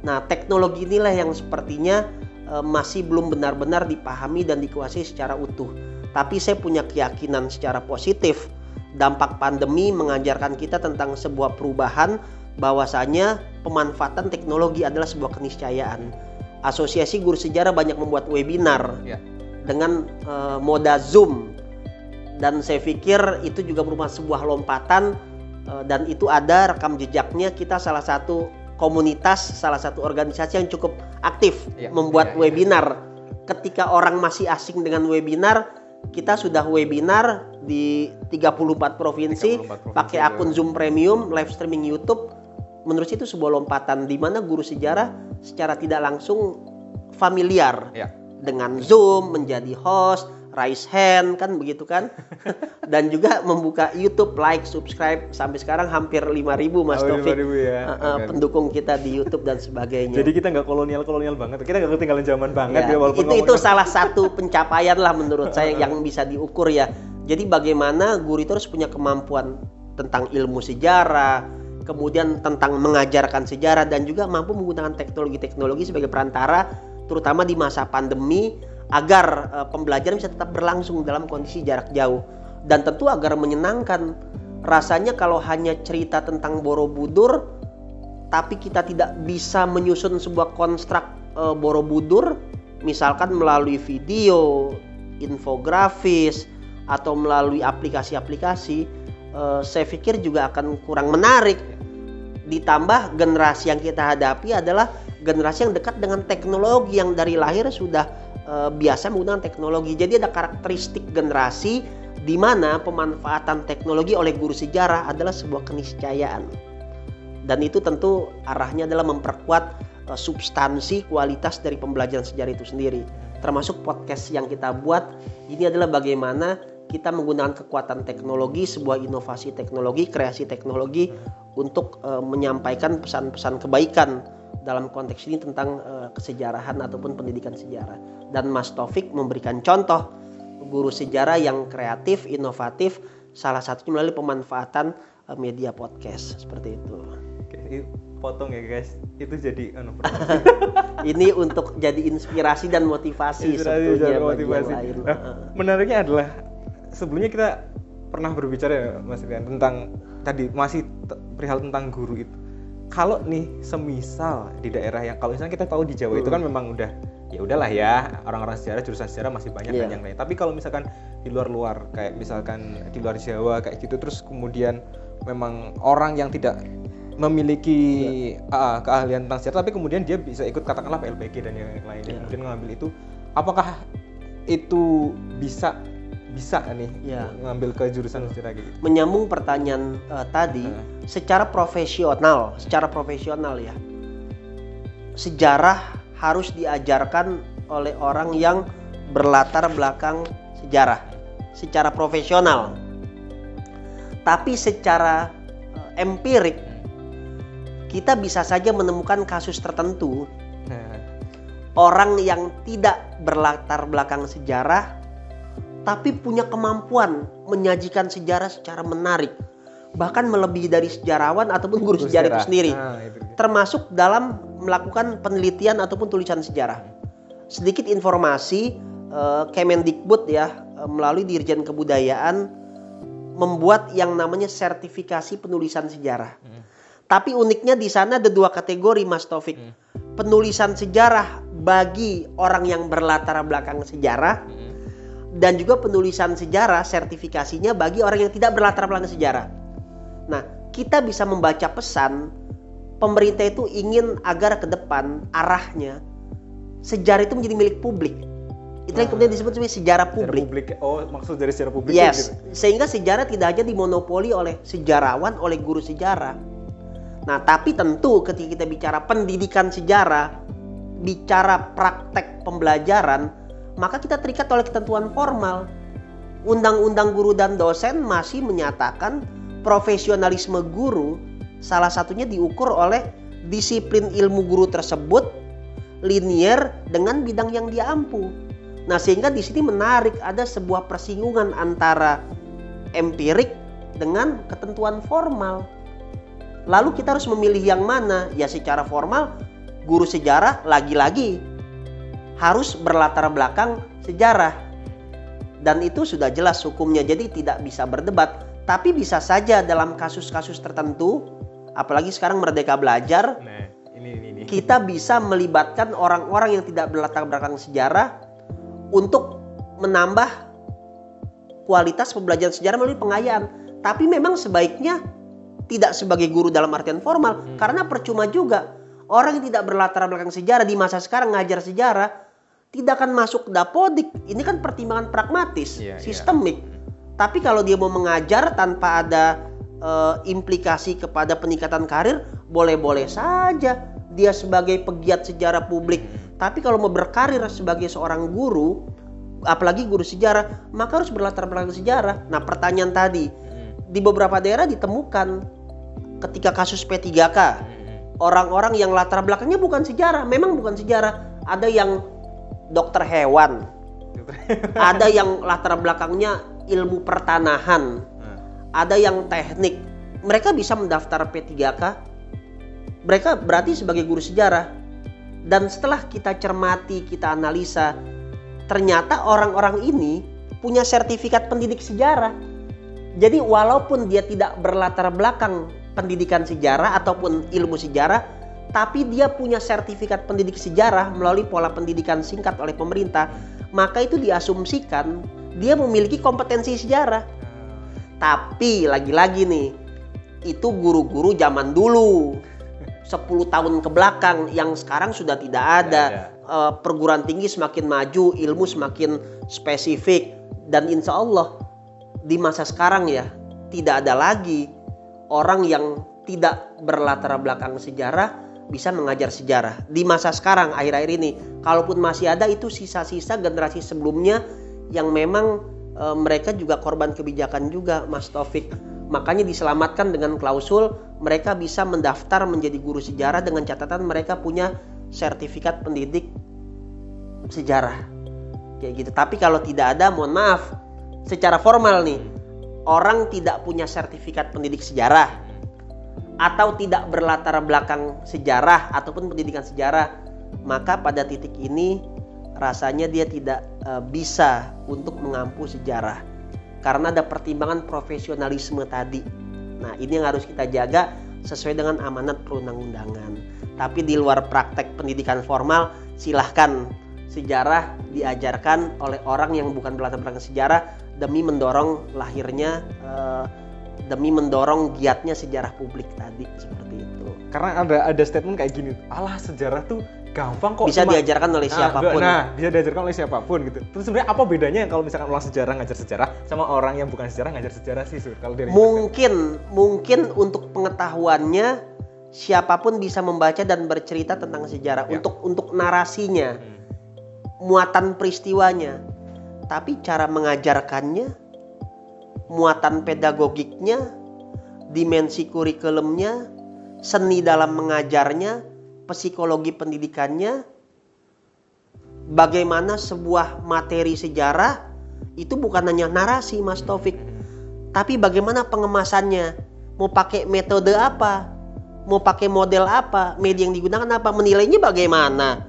Nah, teknologi inilah yang sepertinya eh, masih belum benar-benar dipahami dan dikuasai secara utuh. Tapi saya punya keyakinan secara positif dampak pandemi mengajarkan kita tentang sebuah perubahan bahwasanya pemanfaatan teknologi adalah sebuah keniscayaan. Asosiasi Guru Sejarah banyak membuat webinar Ya. dengan eh, moda Zoom dan saya pikir itu juga merupakan sebuah lompatan eh, dan itu ada rekam jejaknya kita salah satu komunitas salah satu organisasi yang cukup aktif Iya, membuat iya, iya. webinar ketika orang masih asing dengan webinar kita sudah webinar di 34 provinsi 34 provinsi, pakai ya. akun Zoom Premium live streaming YouTube menurut saya itu sebuah lompatan di mana guru sejarah secara tidak langsung familiar Ya. dengan Zoom menjadi host, raise hand kan begitu kan? Dan juga membuka YouTube, like, subscribe sampai sekarang hampir 5000 Mas Oh, Taufik. 5.000 ya. Uh, uh, pendukung kita di YouTube dan sebagainya. Jadi kita nggak kolonial kolonial banget. Kita nggak ketinggalan zaman banget Ya, ya, walaupun itu itu salah satu pencapaian lah menurut saya yang bisa diukur ya. Jadi bagaimana guru itu harus punya kemampuan tentang ilmu sejarah, kemudian tentang mengajarkan sejarah dan juga mampu menggunakan teknologi-teknologi sebagai perantara terutama di masa pandemi agar eh, pembelajaran bisa tetap berlangsung dalam kondisi jarak jauh dan tentu agar menyenangkan. Rasanya kalau hanya cerita tentang Borobudur tapi kita tidak bisa menyusun sebuah konstruk eh, Borobudur misalkan melalui video, infografis atau melalui aplikasi-aplikasi eh, saya pikir juga akan kurang menarik. Ditambah generasi yang kita hadapi adalah generasi yang dekat dengan teknologi yang dari lahir sudah eh, biasa menggunakan teknologi. Jadi ada karakteristik generasi di mana pemanfaatan teknologi oleh guru sejarah adalah sebuah keniscayaan. Dan itu tentu arahnya adalah memperkuat eh, substansi kualitas dari pembelajaran sejarah itu sendiri. Termasuk podcast yang kita buat. Ini adalah bagaimana kita menggunakan kekuatan teknologi sebuah inovasi teknologi kreasi teknologi untuk eh, menyampaikan pesan-pesan kebaikan dalam konteks ini tentang eh, kesejarahan ataupun pendidikan sejarah dan Mas Taufik memberikan contoh guru sejarah yang kreatif inovatif salah satunya melalui pemanfaatan eh, media podcast seperti itu. Oke, potong ya guys. Itu jadi anu Ini untuk jadi inspirasi dan motivasi Inspirasi sebetulnya dan motivasi. lain. Nah, menariknya adalah sebelumnya kita pernah berbicara ya Mas Rian tentang tadi masih perihal tentang guru itu. Kalau nih semisal di daerah yang kalau misalnya kita tahu di Jawa itu Hmm. kan memang udah ya udahlah ya orang-orang sejarah jurusan sejarah masih banyak dan yang lain. Tapi kalau misalkan di luar-luar kayak misalkan di luar Jawa kayak gitu terus kemudian memang orang yang tidak memiliki ah, keahlian tentang sejarah tapi kemudian dia bisa ikut katakanlah PLPG dan yang lain Iya. kemudian ngambil itu apakah itu bisa bisa nih Iya. ngambil ke jurusan sejarah gitu Menyambung pertanyaan eh, tadi, Heeh. secara profesional, secara profesional ya, sejarah harus diajarkan oleh orang yang berlatar belakang sejarah, secara profesional. Tapi secara eh, empirik, kita bisa saja menemukan kasus tertentu nah orang yang tidak berlatar belakang sejarah tapi punya kemampuan menyajikan sejarah secara menarik bahkan melebihi dari sejarawan ataupun guru, sejarah, itu sendiri Nah, itu termasuk dalam melakukan penelitian ataupun tulisan sejarah sedikit informasi eh, Kemendikbud ya eh, melalui Dirjen Kebudayaan membuat yang namanya sertifikasi penulisan sejarah Hmm. tapi uniknya di sana ada dua kategori Mas Taufik Hmm. penulisan sejarah bagi orang yang berlatar belakang sejarah Hmm. Dan juga penulisan sejarah sertifikasinya bagi orang yang tidak berlatar belakang sejarah. Nah, kita bisa membaca pesan pemerintah itu ingin agar ke depan arahnya sejarah itu menjadi milik publik. Itu yang kemudian disebut sebagai sejarah publik. publik. Oh, maksud dari secara publik Yes, gitu. sehingga sejarah tidak hanya dimonopoli oleh sejarawan, oleh guru sejarah. Nah, tapi tentu ketika kita bicara pendidikan sejarah, bicara praktek pembelajaran, maka kita terikat oleh ketentuan formal. Undang-undang guru dan dosen masih menyatakan profesionalisme guru salah satunya diukur oleh disiplin ilmu guru tersebut linier dengan bidang yang dia ampu. Nah, sehingga di sini menarik ada sebuah persinggungan antara empirik dengan ketentuan formal. Lalu kita harus memilih yang mana? Ya secara formal guru sejarah lagi-lagi harus berlatar belakang sejarah. Dan itu sudah jelas hukumnya jadi tidak bisa berdebat. Tapi bisa saja dalam kasus-kasus tertentu apalagi sekarang merdeka belajar Nah, ini ini ini. kita bisa melibatkan orang-orang yang tidak berlatar belakang sejarah untuk menambah kualitas pembelajaran sejarah melalui pengayaan. Tapi memang sebaiknya tidak sebagai guru dalam artian formal Hmm. karena percuma juga orang yang tidak berlatar belakang sejarah di masa sekarang ngajar sejarah tidak akan masuk dapodik. Ini kan pertimbangan pragmatis, Iya, iya. sistemik. Tapi kalau dia mau mengajar tanpa ada eh, implikasi kepada peningkatan karir, boleh-boleh saja dia sebagai pegiat sejarah publik. Tapi kalau mau berkarir sebagai seorang guru, apalagi guru sejarah, maka harus berlatar belakang sejarah. Nah, pertanyaan tadi Hmm. di beberapa daerah ditemukan ketika kasus P3K, Hmm. orang-orang yang latar belakangnya bukan sejarah, memang bukan sejarah. Ada yang dokter hewan, ada yang latar belakangnya ilmu pertanahan, Nah, ada yang teknik. Mereka bisa mendaftar P3K. Mereka berarti sebagai guru sejarah. Dan setelah kita cermati, kita analisa, ternyata orang-orang ini punya sertifikat pendidik sejarah. Jadi walaupun dia tidak berlatar belakang pendidikan sejarah ataupun ilmu sejarah, tapi dia punya sertifikat pendidik sejarah melalui pola pendidikan singkat oleh pemerintah, maka itu diasumsikan dia memiliki kompetensi sejarah. Tapi lagi-lagi nih, itu guru-guru zaman dulu. 10 tahun ke belakang yang sekarang sudah tidak ada. Eh, perguruan tinggi semakin maju, ilmu semakin spesifik dan insya Allah di masa sekarang ya tidak ada lagi orang yang tidak berlatar belakang sejarah bisa mengajar sejarah. Di masa sekarang akhir-akhir ini, kalaupun masih ada itu sisa-sisa generasi sebelumnya yang memang eh, mereka juga korban kebijakan juga Mas Taufik. Makanya diselamatkan dengan klausul mereka bisa mendaftar menjadi guru sejarah dengan catatan mereka punya sertifikat pendidik sejarah. Kayak gitu. Tapi kalau tidak ada, mohon maaf, secara formal nih, orang tidak punya sertifikat pendidik sejarah atau tidak berlatar belakang sejarah ataupun pendidikan sejarah, maka pada titik ini rasanya dia tidak eh, bisa untuk mengampu sejarah karena ada pertimbangan profesionalisme tadi. Nah, ini yang harus kita jaga sesuai dengan amanat perundang-undangan. Tapi di luar praktek pendidikan formal, silahkan sejarah diajarkan oleh orang yang bukan berlatar belakang sejarah demi mendorong lahirnya eh, demi mendorong giatnya sejarah publik tadi seperti itu. Karena ada ada statement kayak gini, alah sejarah tuh gampang kok. Bisa cuma- diajarkan oleh Nah, siapa pun. Nah, bisa diajarkan oleh siapa pun gitu. Terus sebenarnya apa bedanya kalau misalkan orang sejarah ngajar sejarah sama orang yang bukan sejarah ngajar sejarah sih, Sur? Kalau dari Mungkin mungkin untuk pengetahuannya siapa pun bisa membaca dan bercerita tentang sejarah Ya. untuk untuk narasinya, Hmm. muatan peristiwanya. Tapi cara mengajarkannya, muatan pedagogiknya, dimensi kurikulumnya, seni dalam mengajarnya, psikologi pendidikannya bagaimana sebuah materi sejarah itu bukan hanya narasi Mas Taufik, tapi bagaimana pengemasannya. Mau pakai metode apa? Mau pakai model apa? Media yang digunakan apa? Menilainya bagaimana?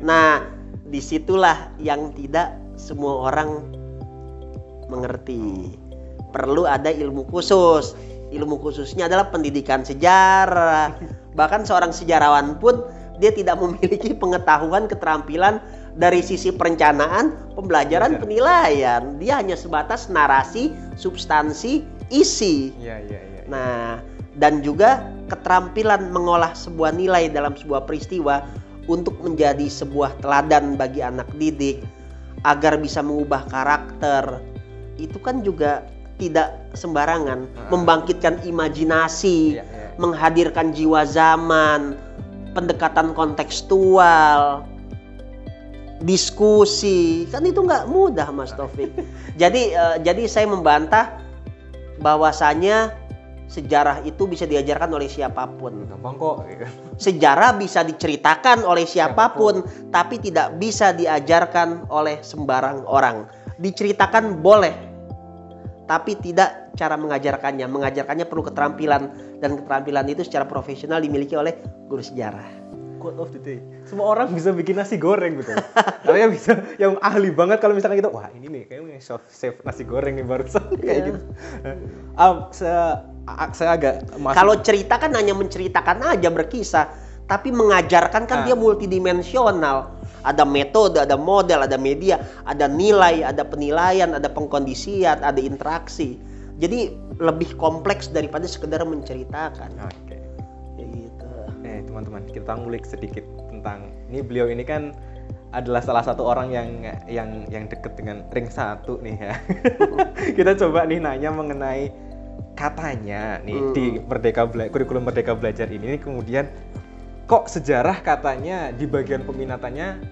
Nah, di situlah yang tidak semua orang mengerti. Perlu ada ilmu khusus. Ilmu khususnya adalah pendidikan sejarah. Bahkan seorang sejarawan pun dia tidak memiliki pengetahuan keterampilan dari sisi perencanaan, pembelajaran, penilaian. Dia hanya sebatas narasi, substansi, isi. Iya, iya, iya. Nah, dan juga keterampilan mengolah sebuah nilai dalam sebuah peristiwa untuk menjadi sebuah teladan bagi anak didik agar bisa mengubah karakter. Itu kan juga tidak sembarangan, membangkitkan imajinasi, Iya, iya. menghadirkan jiwa zaman, pendekatan kontekstual, diskusi, kan itu nggak mudah, Mas Taufik. jadi, eh, jadi saya membantah bahwasanya sejarah itu bisa diajarkan oleh siapa pun. Gampang kok. gitu. Sejarah bisa diceritakan oleh siapa pun, tapi tidak bisa diajarkan oleh sembarang orang. Diceritakan boleh, tapi tidak cara mengajarkannya. Mengajarkannya perlu keterampilan dan keterampilan itu secara profesional dimiliki oleh guru sejarah. Quote of the day. Semua orang bisa bikin nasi goreng gitu. Tapi yang bisa yang ahli banget kalau misalkan kita wah ini nih kayaknya yang chef chef nasi goreng nih barusan kayak gitu. Um, saya saya agak masuk Kalau cerita kan hanya menceritakan aja berkisah, tapi mengajarkan kan Ah. dia multidimensional. Ada metode, ada model, ada media, ada nilai, ada penilaian, ada pengkondisian, ada interaksi. Jadi lebih kompleks daripada sekedar menceritakan. Oke. Ya gitu. Eh teman-teman kita ngulik sedikit tentang ini beliau ini kan adalah salah satu orang yang yang yang deket dengan ring satu nih ya. kita coba nih nanya mengenai katanya nih Hmm. di Merdeka Bela kurikulum Merdeka Belajar ini kemudian kok sejarah katanya di bagian peminatannya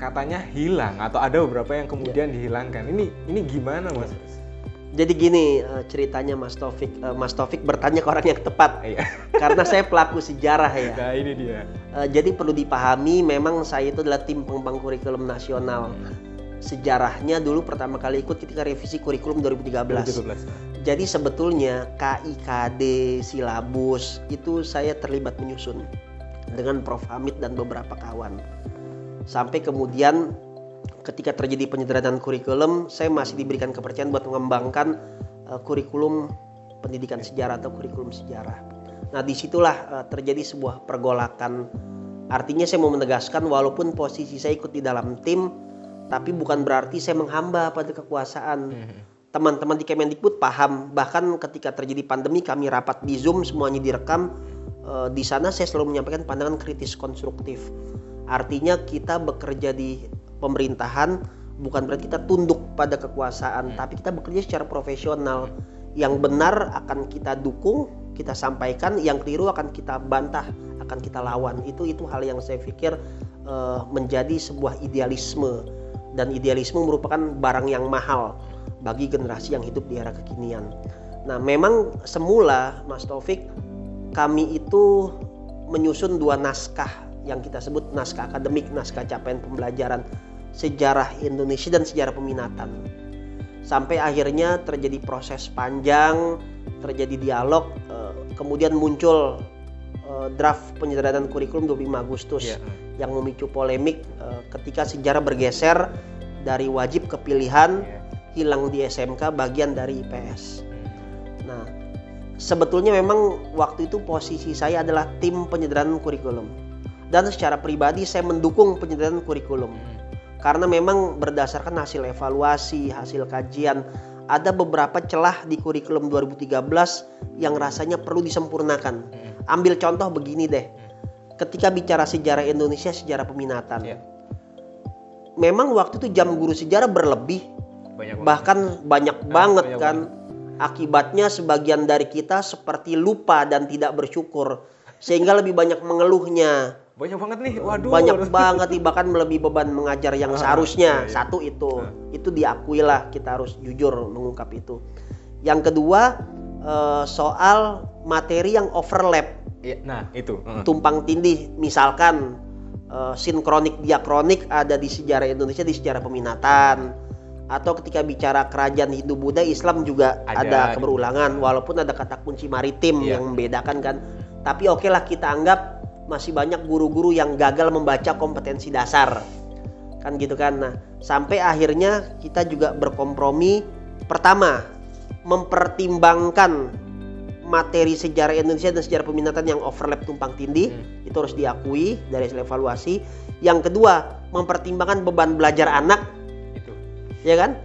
katanya hilang atau ada beberapa yang kemudian dihilangkan. Ini ini gimana mas? Jadi gini eh, ceritanya Mas Taufik. Eh, Mas Taufik bertanya ke orang yang tepat Iya. karena saya pelaku sejarah ya. Nah ini dia. Eh, jadi perlu dipahami memang saya itu adalah tim pengembang kurikulum nasional. Sejarahnya dulu pertama kali ikut ketika revisi kurikulum 2013. 2017. Jadi sebetulnya KIKD silabus itu saya terlibat menyusun dengan Prof Hamid dan beberapa kawan. Sampai kemudian ketika terjadi penyederhanaan kurikulum, saya masih diberikan kepercayaan buat mengembangkan eh, kurikulum pendidikan sejarah atau kurikulum sejarah. Nah di situlah eh, terjadi sebuah pergolakan. Artinya saya mau menegaskan walaupun posisi saya ikut di dalam tim, tapi bukan berarti saya menghamba pada kekuasaan teman-teman di Kemendikbud paham bahkan ketika terjadi pandemi kami rapat di Zoom semuanya direkam Eh, di sana saya selalu menyampaikan pandangan kritis konstruktif. Artinya kita bekerja di pemerintahan bukan berarti kita tunduk pada kekuasaan tapi kita bekerja secara profesional. Yang benar akan kita dukung kita sampaikan yang keliru akan kita bantah akan kita lawan. Itu itu hal yang saya pikir eh, menjadi sebuah idealisme. Dan idealisme merupakan barang yang mahal bagi generasi yang hidup di era kekinian. Nah, memang semula Mas Taufik kami itu menyusun dua naskah yang kita sebut naskah akademik, naskah capaian pembelajaran sejarah Indonesia dan sejarah peminatan. Sampai akhirnya terjadi proses panjang, terjadi dialog, eh, kemudian muncul eh, draft penyederhanaan kurikulum 25 Agustus Iya. yang memicu polemik eh, ketika sejarah bergeser dari wajib ke pilihan Iya. hilang di SMK bagian dari IPS. Nah, sebetulnya memang waktu itu posisi saya adalah tim penyederhanaan kurikulum. Dan secara pribadi saya mendukung penyederhanaan kurikulum. Karena memang berdasarkan hasil evaluasi, hasil kajian, ada beberapa celah di kurikulum 2013 yang rasanya perlu disempurnakan. Ambil contoh begini deh. Ketika bicara sejarah Indonesia, sejarah peminatan. Iya. Memang waktu itu jam guru sejarah berlebih Banyak bahkan banyak banget banyak kan akibatnya sebagian dari kita seperti lupa dan tidak bersyukur sehingga lebih banyak mengeluhnya banyak banget nih. Waduh. banyak banget nih bahkan melebihi beban mengajar yang Ah, seharusnya iya, iya. satu itu Ah. itu diakui lah kita harus jujur mengungkap itu yang kedua eh, soal materi yang overlap Iya, nah itu. Tumpang tindih misalkan eh, sinkronik diakronik ada di sejarah Indonesia di sejarah peminatan atau ketika bicara kerajaan Hindu Buddha Islam juga Ada. ada, keberulangan walaupun ada kata kunci maritim Iya. yang membedakan kan tapi oke lah kita anggap masih banyak guru-guru yang gagal membaca kompetensi dasar kan gitu kan nah sampai akhirnya kita juga berkompromi pertama mempertimbangkan materi sejarah Indonesia dan sejarah peminatan yang overlap tumpang tindih Hmm. itu harus diakui dari hasil evaluasi yang kedua mempertimbangkan beban belajar anak. Ya kan?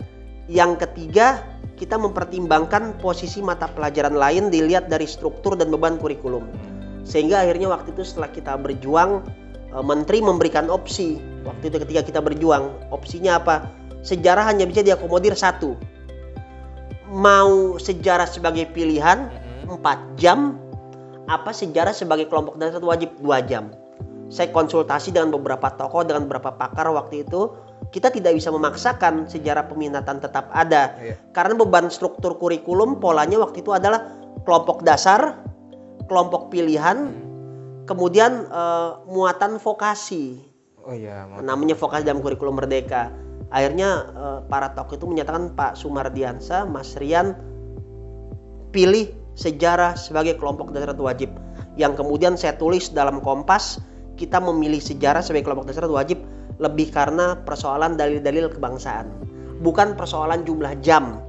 Yang ketiga kita mempertimbangkan posisi mata pelajaran lain dilihat dari struktur dan beban kurikulum. Sehingga akhirnya waktu itu setelah kita berjuang eh, menteri memberikan opsi. Waktu itu ketika kita berjuang opsinya apa? Sejarah hanya bisa diakomodir satu. Mau sejarah sebagai pilihan Mm-mm. 4 jam apa sejarah sebagai kelompok dasar wajib 2 jam. Saya konsultasi dengan beberapa tokoh dengan beberapa pakar waktu itu kita tidak bisa memaksakan sejarah peminatan tetap ada. Iya. karena beban struktur kurikulum polanya waktu itu adalah kelompok dasar kelompok pilihan kemudian eh, muatan vokasi. Oh iya, mau- namanya vokasi dalam kurikulum merdeka. Akhirnya eh, para tokoh itu menyatakan Pak Sumardiansa Mas Rian pilih sejarah sebagai kelompok dasar wajib. Yang kemudian saya tulis dalam Kompas kita memilih sejarah sebagai kelompok dasar wajib lebih karena persoalan dalil-dalil kebangsaan. Bukan persoalan jumlah jam.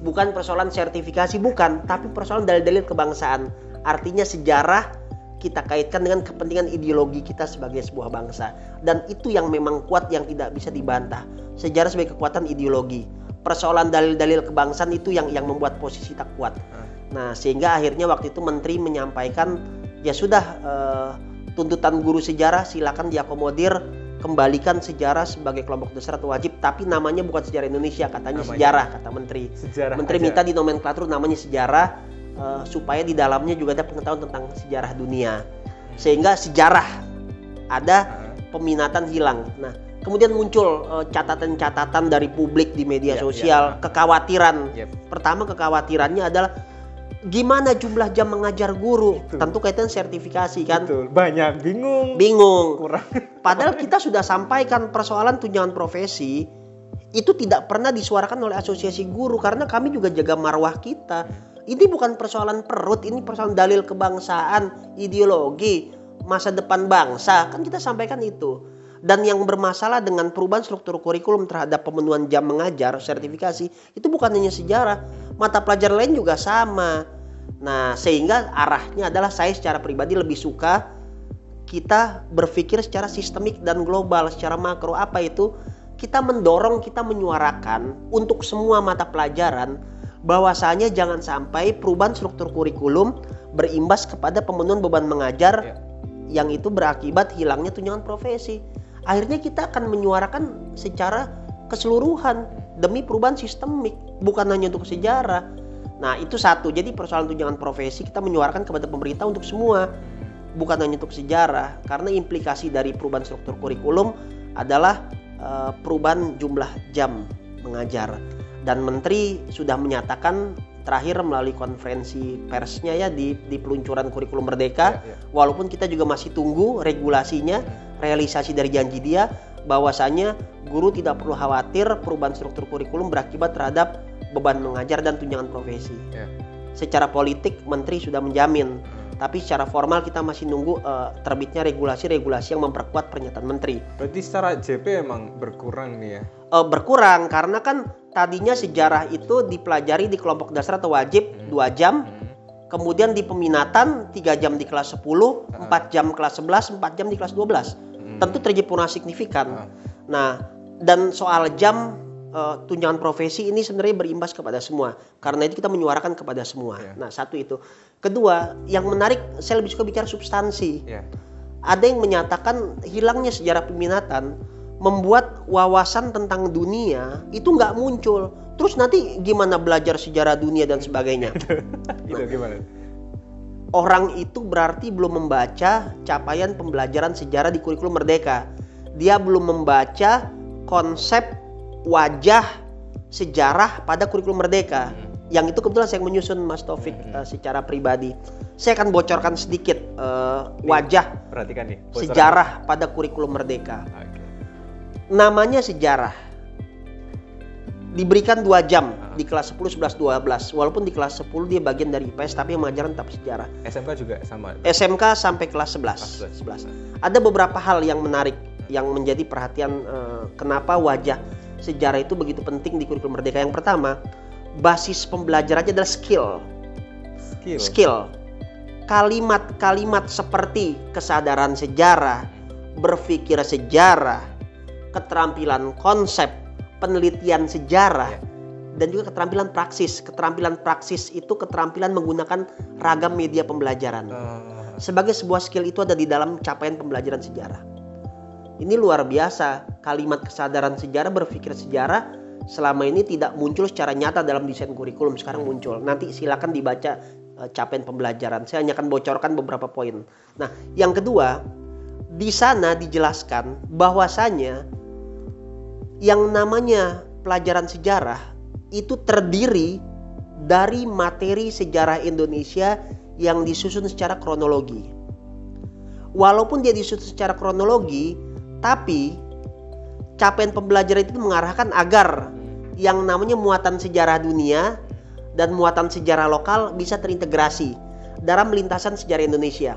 Bukan persoalan sertifikasi bukan. Tapi persoalan dalil-dalil kebangsaan. Artinya sejarah kita kaitkan dengan kepentingan ideologi kita sebagai sebuah bangsa. Dan itu yang memang kuat yang tidak bisa dibantah. Sejarah sebagai kekuatan ideologi. Persoalan dalil-dalil kebangsaan itu yang yang membuat posisi tak kuat. Nah sehingga akhirnya waktu itu menteri menyampaikan ya sudah eh, tuntutan guru sejarah silakan diakomodir kembalikan sejarah sebagai kelompok dasar atau wajib tapi namanya bukan sejarah Indonesia katanya Namanya. sejarah kata menteri sejarah Menteri aja. minta di nomenklatur namanya sejarah eh, supaya di dalamnya juga ada pengetahuan tentang sejarah dunia. Sehingga sejarah ada Heeh. peminatan hilang. Nah, kemudian muncul eh, catatan-catatan dari publik di media Iya, sosial, iya. kekhawatiran. Yep. Pertama kekhawatirannya adalah gimana jumlah jam mengajar guru? Itu. Tentu kaitan sertifikasi kan. Betul. Banyak bingung. Bingung. Kurang. Padahal kita sudah sampaikan persoalan tunjangan profesi itu tidak pernah disuarakan oleh asosiasi guru karena kami juga jaga marwah kita. Ini bukan persoalan perut, ini persoalan dalil kebangsaan, ideologi, masa depan bangsa. Kan kita sampaikan itu. Dan yang bermasalah dengan perubahan struktur kurikulum terhadap pemenuhan jam mengajar, sertifikasi, itu bukan hanya sejarah, mata pelajaran lain juga sama. Nah, sehingga arahnya adalah saya secara pribadi lebih suka kita berpikir secara sistemik dan global, secara makro apa itu? Kita mendorong, kita menyuarakan untuk semua mata pelajaran bahwasanya jangan sampai perubahan struktur kurikulum berimbas kepada pemenuhan beban mengajar Ya. yang itu berakibat hilangnya tunjangan profesi. Akhirnya kita akan menyuarakan secara keseluruhan demi perubahan sistemik, bukan hanya untuk sejarah. Nah, itu satu. Jadi persoalan tunjangan profesi kita menyuarakan kepada pemerintah untuk semua, bukan hanya untuk sejarah. Karena implikasi dari perubahan struktur kurikulum adalah eh, perubahan jumlah jam mengajar. Dan menteri sudah menyatakan terakhir melalui konferensi persnya ya di di peluncuran kurikulum merdeka Ya, ya. walaupun kita juga masih tunggu regulasinya realisasi dari janji dia bahwasanya guru tidak perlu khawatir perubahan struktur kurikulum berakibat terhadap beban mengajar dan tunjangan profesi. Ya. Secara politik menteri sudah menjamin, tapi secara formal kita masih nunggu eh, terbitnya regulasi-regulasi yang memperkuat pernyataan menteri. Berarti secara JP emang berkurang nih ya. Eh, berkurang karena kan tadinya sejarah itu dipelajari di kelompok dasar atau wajib dua jam, kemudian di peminatan 3 jam di kelas 10, 4 jam kelas 11, 4 jam di kelas 12. Hmm. Tentu terjadi penurunan signifikan. Ah. Nah, dan soal jam eh, tunjangan profesi ini sebenarnya berimbas kepada semua. Karena itu kita menyuarakan kepada semua. Iya. Nah, satu itu. Kedua, yang menarik saya lebih suka bicara substansi. Ya. Ada yang menyatakan hilangnya sejarah peminatan membuat wawasan tentang dunia itu nggak muncul. Terus nanti gimana belajar sejarah dunia dan sebagainya? Gitu gimana? Orang itu berarti belum membaca capaian pembelajaran sejarah di kurikulum merdeka. Dia belum membaca konsep wajah sejarah pada kurikulum merdeka. Yang itu kebetulan saya menyusun Mas Taufik eh, secara pribadi. Saya akan bocorkan sedikit eh, wajah Perhatikan nih. sejarah pada kurikulum merdeka. Oke. Namanya sejarah. Diberikan dua jam Ah. di kelas 10, 11, 12. Walaupun di kelas 10 dia bagian dari IPS tapi yang mengajarkan tetap sejarah. SMK juga sama. SMK sampai kelas 11. Kelas 11. Ada beberapa hal yang menarik yang menjadi perhatian eh, kenapa wajah sejarah itu begitu penting di kurikulum merdeka. Yang pertama, basis pembelajarannya adalah skill. Skill. Skill. Kalimat-kalimat seperti kesadaran sejarah, berpikir sejarah, keterampilan konsep, penelitian sejarah, Ya. dan juga keterampilan praksis. Keterampilan praksis itu keterampilan menggunakan ragam media pembelajaran Eh, sebagai sebuah skill itu ada di dalam capaian pembelajaran sejarah. Ini luar biasa. Kalimat kesadaran sejarah, berpikir sejarah selama ini tidak muncul secara nyata dalam desain kurikulum. Sekarang muncul. Nanti silakan dibaca eh, capaian pembelajaran. Saya hanya akan bocorkan beberapa poin. Nah, yang kedua, di sana dijelaskan bahwasanya yang namanya pelajaran sejarah itu terdiri dari materi sejarah Indonesia yang disusun secara kronologi. Walaupun dia disusun secara kronologi, tapi capaian pembelajaran itu mengarahkan agar yang namanya muatan sejarah dunia dan muatan sejarah lokal bisa terintegrasi dalam lintasan sejarah Indonesia.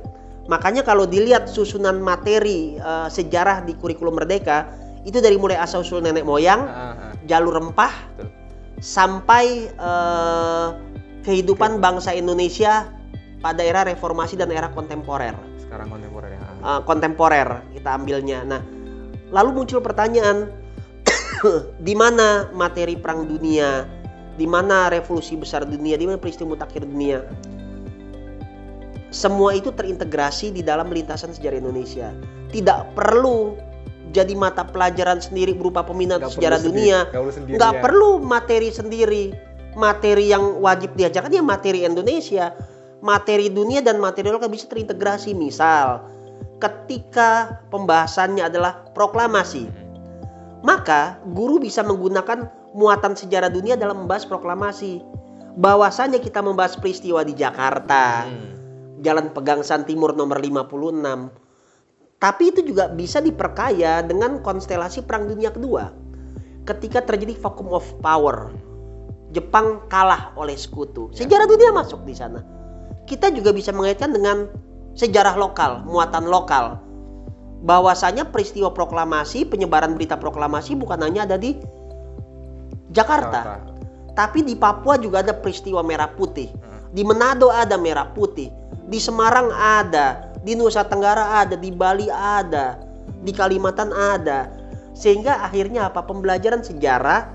Makanya kalau dilihat susunan materi eh, sejarah di kurikulum merdeka itu dari mulai asal usul nenek moyang, ah, ah, jalur rempah, betul. sampai eh, kehidupan bangsa Indonesia pada era reformasi dan era kontemporer. Sekarang kontemporer ya. ah. Eh, kontemporer kita ambilnya. Nah, lalu muncul pertanyaan di mana materi perang dunia, di mana revolusi besar dunia, di mana peristiwa mutakhir dunia. Semua itu terintegrasi di dalam lintasan sejarah Indonesia. Tidak perlu jadi mata pelajaran sendiri berupa peminat Nggak sejarah perlu dunia. sendiri- perlu sendiri Nggak ya. perlu materi sendiri. Materi yang wajib diajarkan ya materi Indonesia. Materi dunia dan materi lokal bisa terintegrasi. Misal, ketika pembahasannya adalah proklamasi, maka guru bisa menggunakan muatan sejarah dunia dalam membahas proklamasi. Bahwasanya kita membahas peristiwa di Jakarta, Hmm. Jalan Pegangsaan Timur nomor 56. Tapi itu juga bisa diperkaya dengan konstelasi Perang Dunia Kedua. Ketika terjadi vacuum of power, Jepang kalah oleh sekutu. Sejarah dunia masuk di sana. Kita juga bisa mengaitkan dengan sejarah lokal, muatan lokal. Bahwasanya peristiwa proklamasi, penyebaran berita proklamasi bukan hanya ada di Jakarta, tapi di Papua juga ada peristiwa merah putih. Di Manado ada merah putih. Di Semarang ada. Di Nusa Tenggara ada. Di Bali ada. Di Kalimantan ada. Sehingga akhirnya apa? Pembelajaran sejarah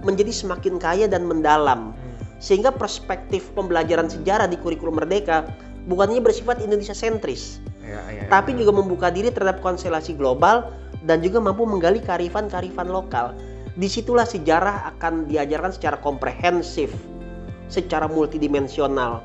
menjadi semakin kaya dan mendalam. Sehingga perspektif pembelajaran sejarah di kurikulum merdeka bukannya bersifat Indonesia sentris Ya, ya, ya. tapi juga membuka diri terhadap konstelasi global dan juga mampu menggali karifan-karifan lokal. Di situlah sejarah akan diajarkan secara komprehensif, secara multidimensional.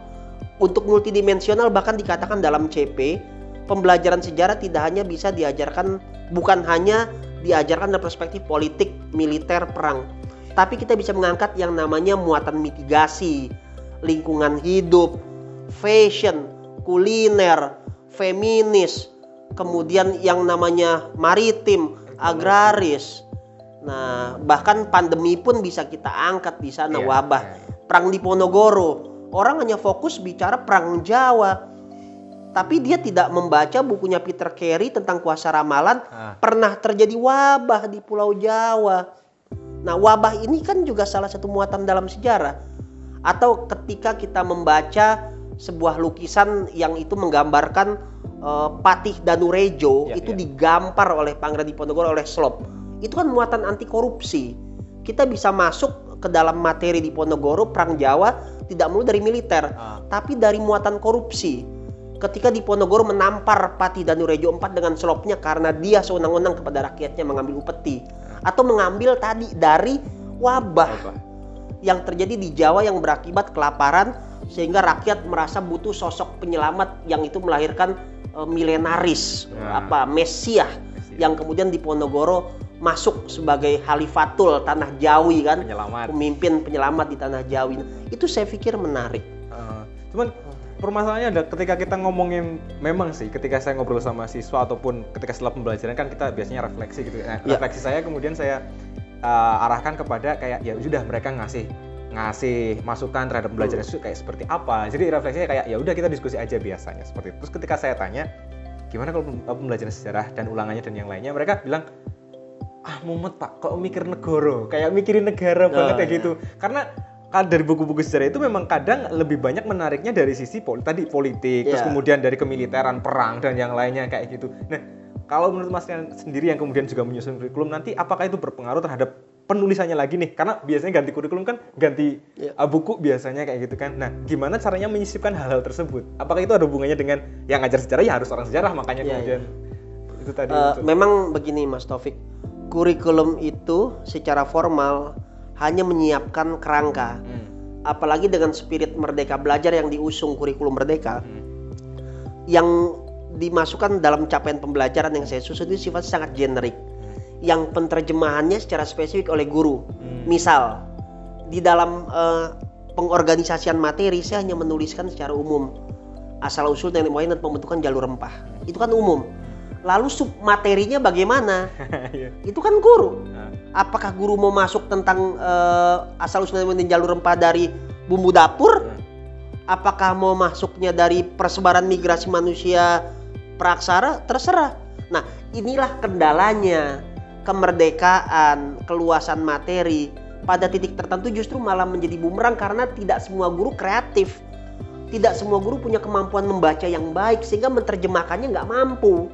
Untuk multidimensional bahkan dikatakan dalam CP, pembelajaran sejarah tidak hanya bisa diajarkan, bukan hanya diajarkan dalam perspektif politik, militer, perang. Tapi kita bisa mengangkat yang namanya muatan mitigasi, lingkungan hidup, fashion, kuliner, feminis, kemudian yang namanya maritim, agraris. Nah, bahkan pandemi pun bisa kita angkat di sana Iya, wabah. iya. Perang di Ponorogo, orang hanya fokus bicara perang Jawa. Tapi dia tidak membaca bukunya Peter Carey tentang kuasa ramalan Ah. pernah terjadi wabah di Pulau Jawa. Nah, wabah ini kan juga salah satu muatan dalam sejarah. Atau ketika kita membaca sebuah lukisan yang itu menggambarkan eh, Patih Danurejo Ya, itu ya. digampar oleh Pangeran Diponegoro oleh Slop. Itu kan muatan anti korupsi. Kita bisa masuk ke dalam materi Diponegoro perang Jawa tidak melulu dari militer, Ah. tapi dari muatan korupsi. Ketika Diponegoro menampar Patih Danurejo IV dengan slopnya karena dia sewenang-wenang kepada rakyatnya mengambil upeti atau mengambil tadi dari wabah Apa? yang terjadi di Jawa yang berakibat kelaparan sehingga rakyat merasa butuh sosok penyelamat yang itu melahirkan eh, milenaris Nah. apa Mesiah yang kemudian di Ponorogo masuk sebagai Halifatul tanah Jawi kan Penyelamat. pemimpin penyelamat di tanah Jawi itu saya pikir menarik Eh, cuman permasalahannya ada ketika kita ngomongin memang sih ketika saya ngobrol sama siswa ataupun ketika setelah pembelajaran kan kita biasanya refleksi gitu. Nah, Ya. refleksi saya kemudian saya uh, arahkan kepada kayak ya sudah mereka ngasih ngasih masukan terhadap pembelajaran itu kayak seperti apa. Jadi refleksinya kayak ya udah kita diskusi aja biasanya seperti itu. Terus ketika saya tanya gimana kalau pem- pembelajaran sejarah dan ulangannya dan yang lainnya mereka bilang ah mumet pak kok mikir negoro kayak mikirin negara banget kayak iya. gitu karena kan dari buku-buku sejarah itu memang kadang lebih banyak menariknya dari sisi pol tadi politik terus Iya. kemudian dari kemiliteran perang dan yang lainnya kayak gitu nah kalau menurut mas sendiri yang kemudian juga menyusun kurikulum nanti apakah itu berpengaruh terhadap penulisannya lagi nih. Karena biasanya ganti kurikulum kan ganti Iya. uh, buku biasanya kayak gitu kan. Nah gimana caranya menyisipkan hal-hal tersebut? Apakah itu ada hubungannya dengan yang ngajar sejarah? Ya harus orang sejarah makanya Iya, kemudian itu tadi maksud- memang begini Mas Taufik, kurikulum itu secara formal hanya menyiapkan kerangka. Hmm, Apalagi dengan spirit merdeka belajar yang diusung kurikulum merdeka, hmm, yang dimasukkan dalam capaian pembelajaran yang saya susun itu sifatnya sangat generik. Yang penerjemahannya secara spesifik oleh guru. Hmm. Misal di dalam eh, pengorganisasian materi saya hanya menuliskan secara umum asal usul teknik moyang dan pembentukan jalur rempah. Itu kan umum. Lalu sub materinya bagaimana? Iya. Itu kan guru. Nah, Apakah guru mau masuk tentang eh, asal usul dan jalur rempah dari bumbu dapur? nah. Apakah mau masuknya dari persebaran migrasi manusia praksara? Terserah. Nah, inilah kendalanya kemerdekaan, keluasan materi pada titik tertentu justru malah menjadi bumerang karena tidak semua guru kreatif. Tidak semua guru punya kemampuan membaca yang baik sehingga menerjemahkannya nggak mampu.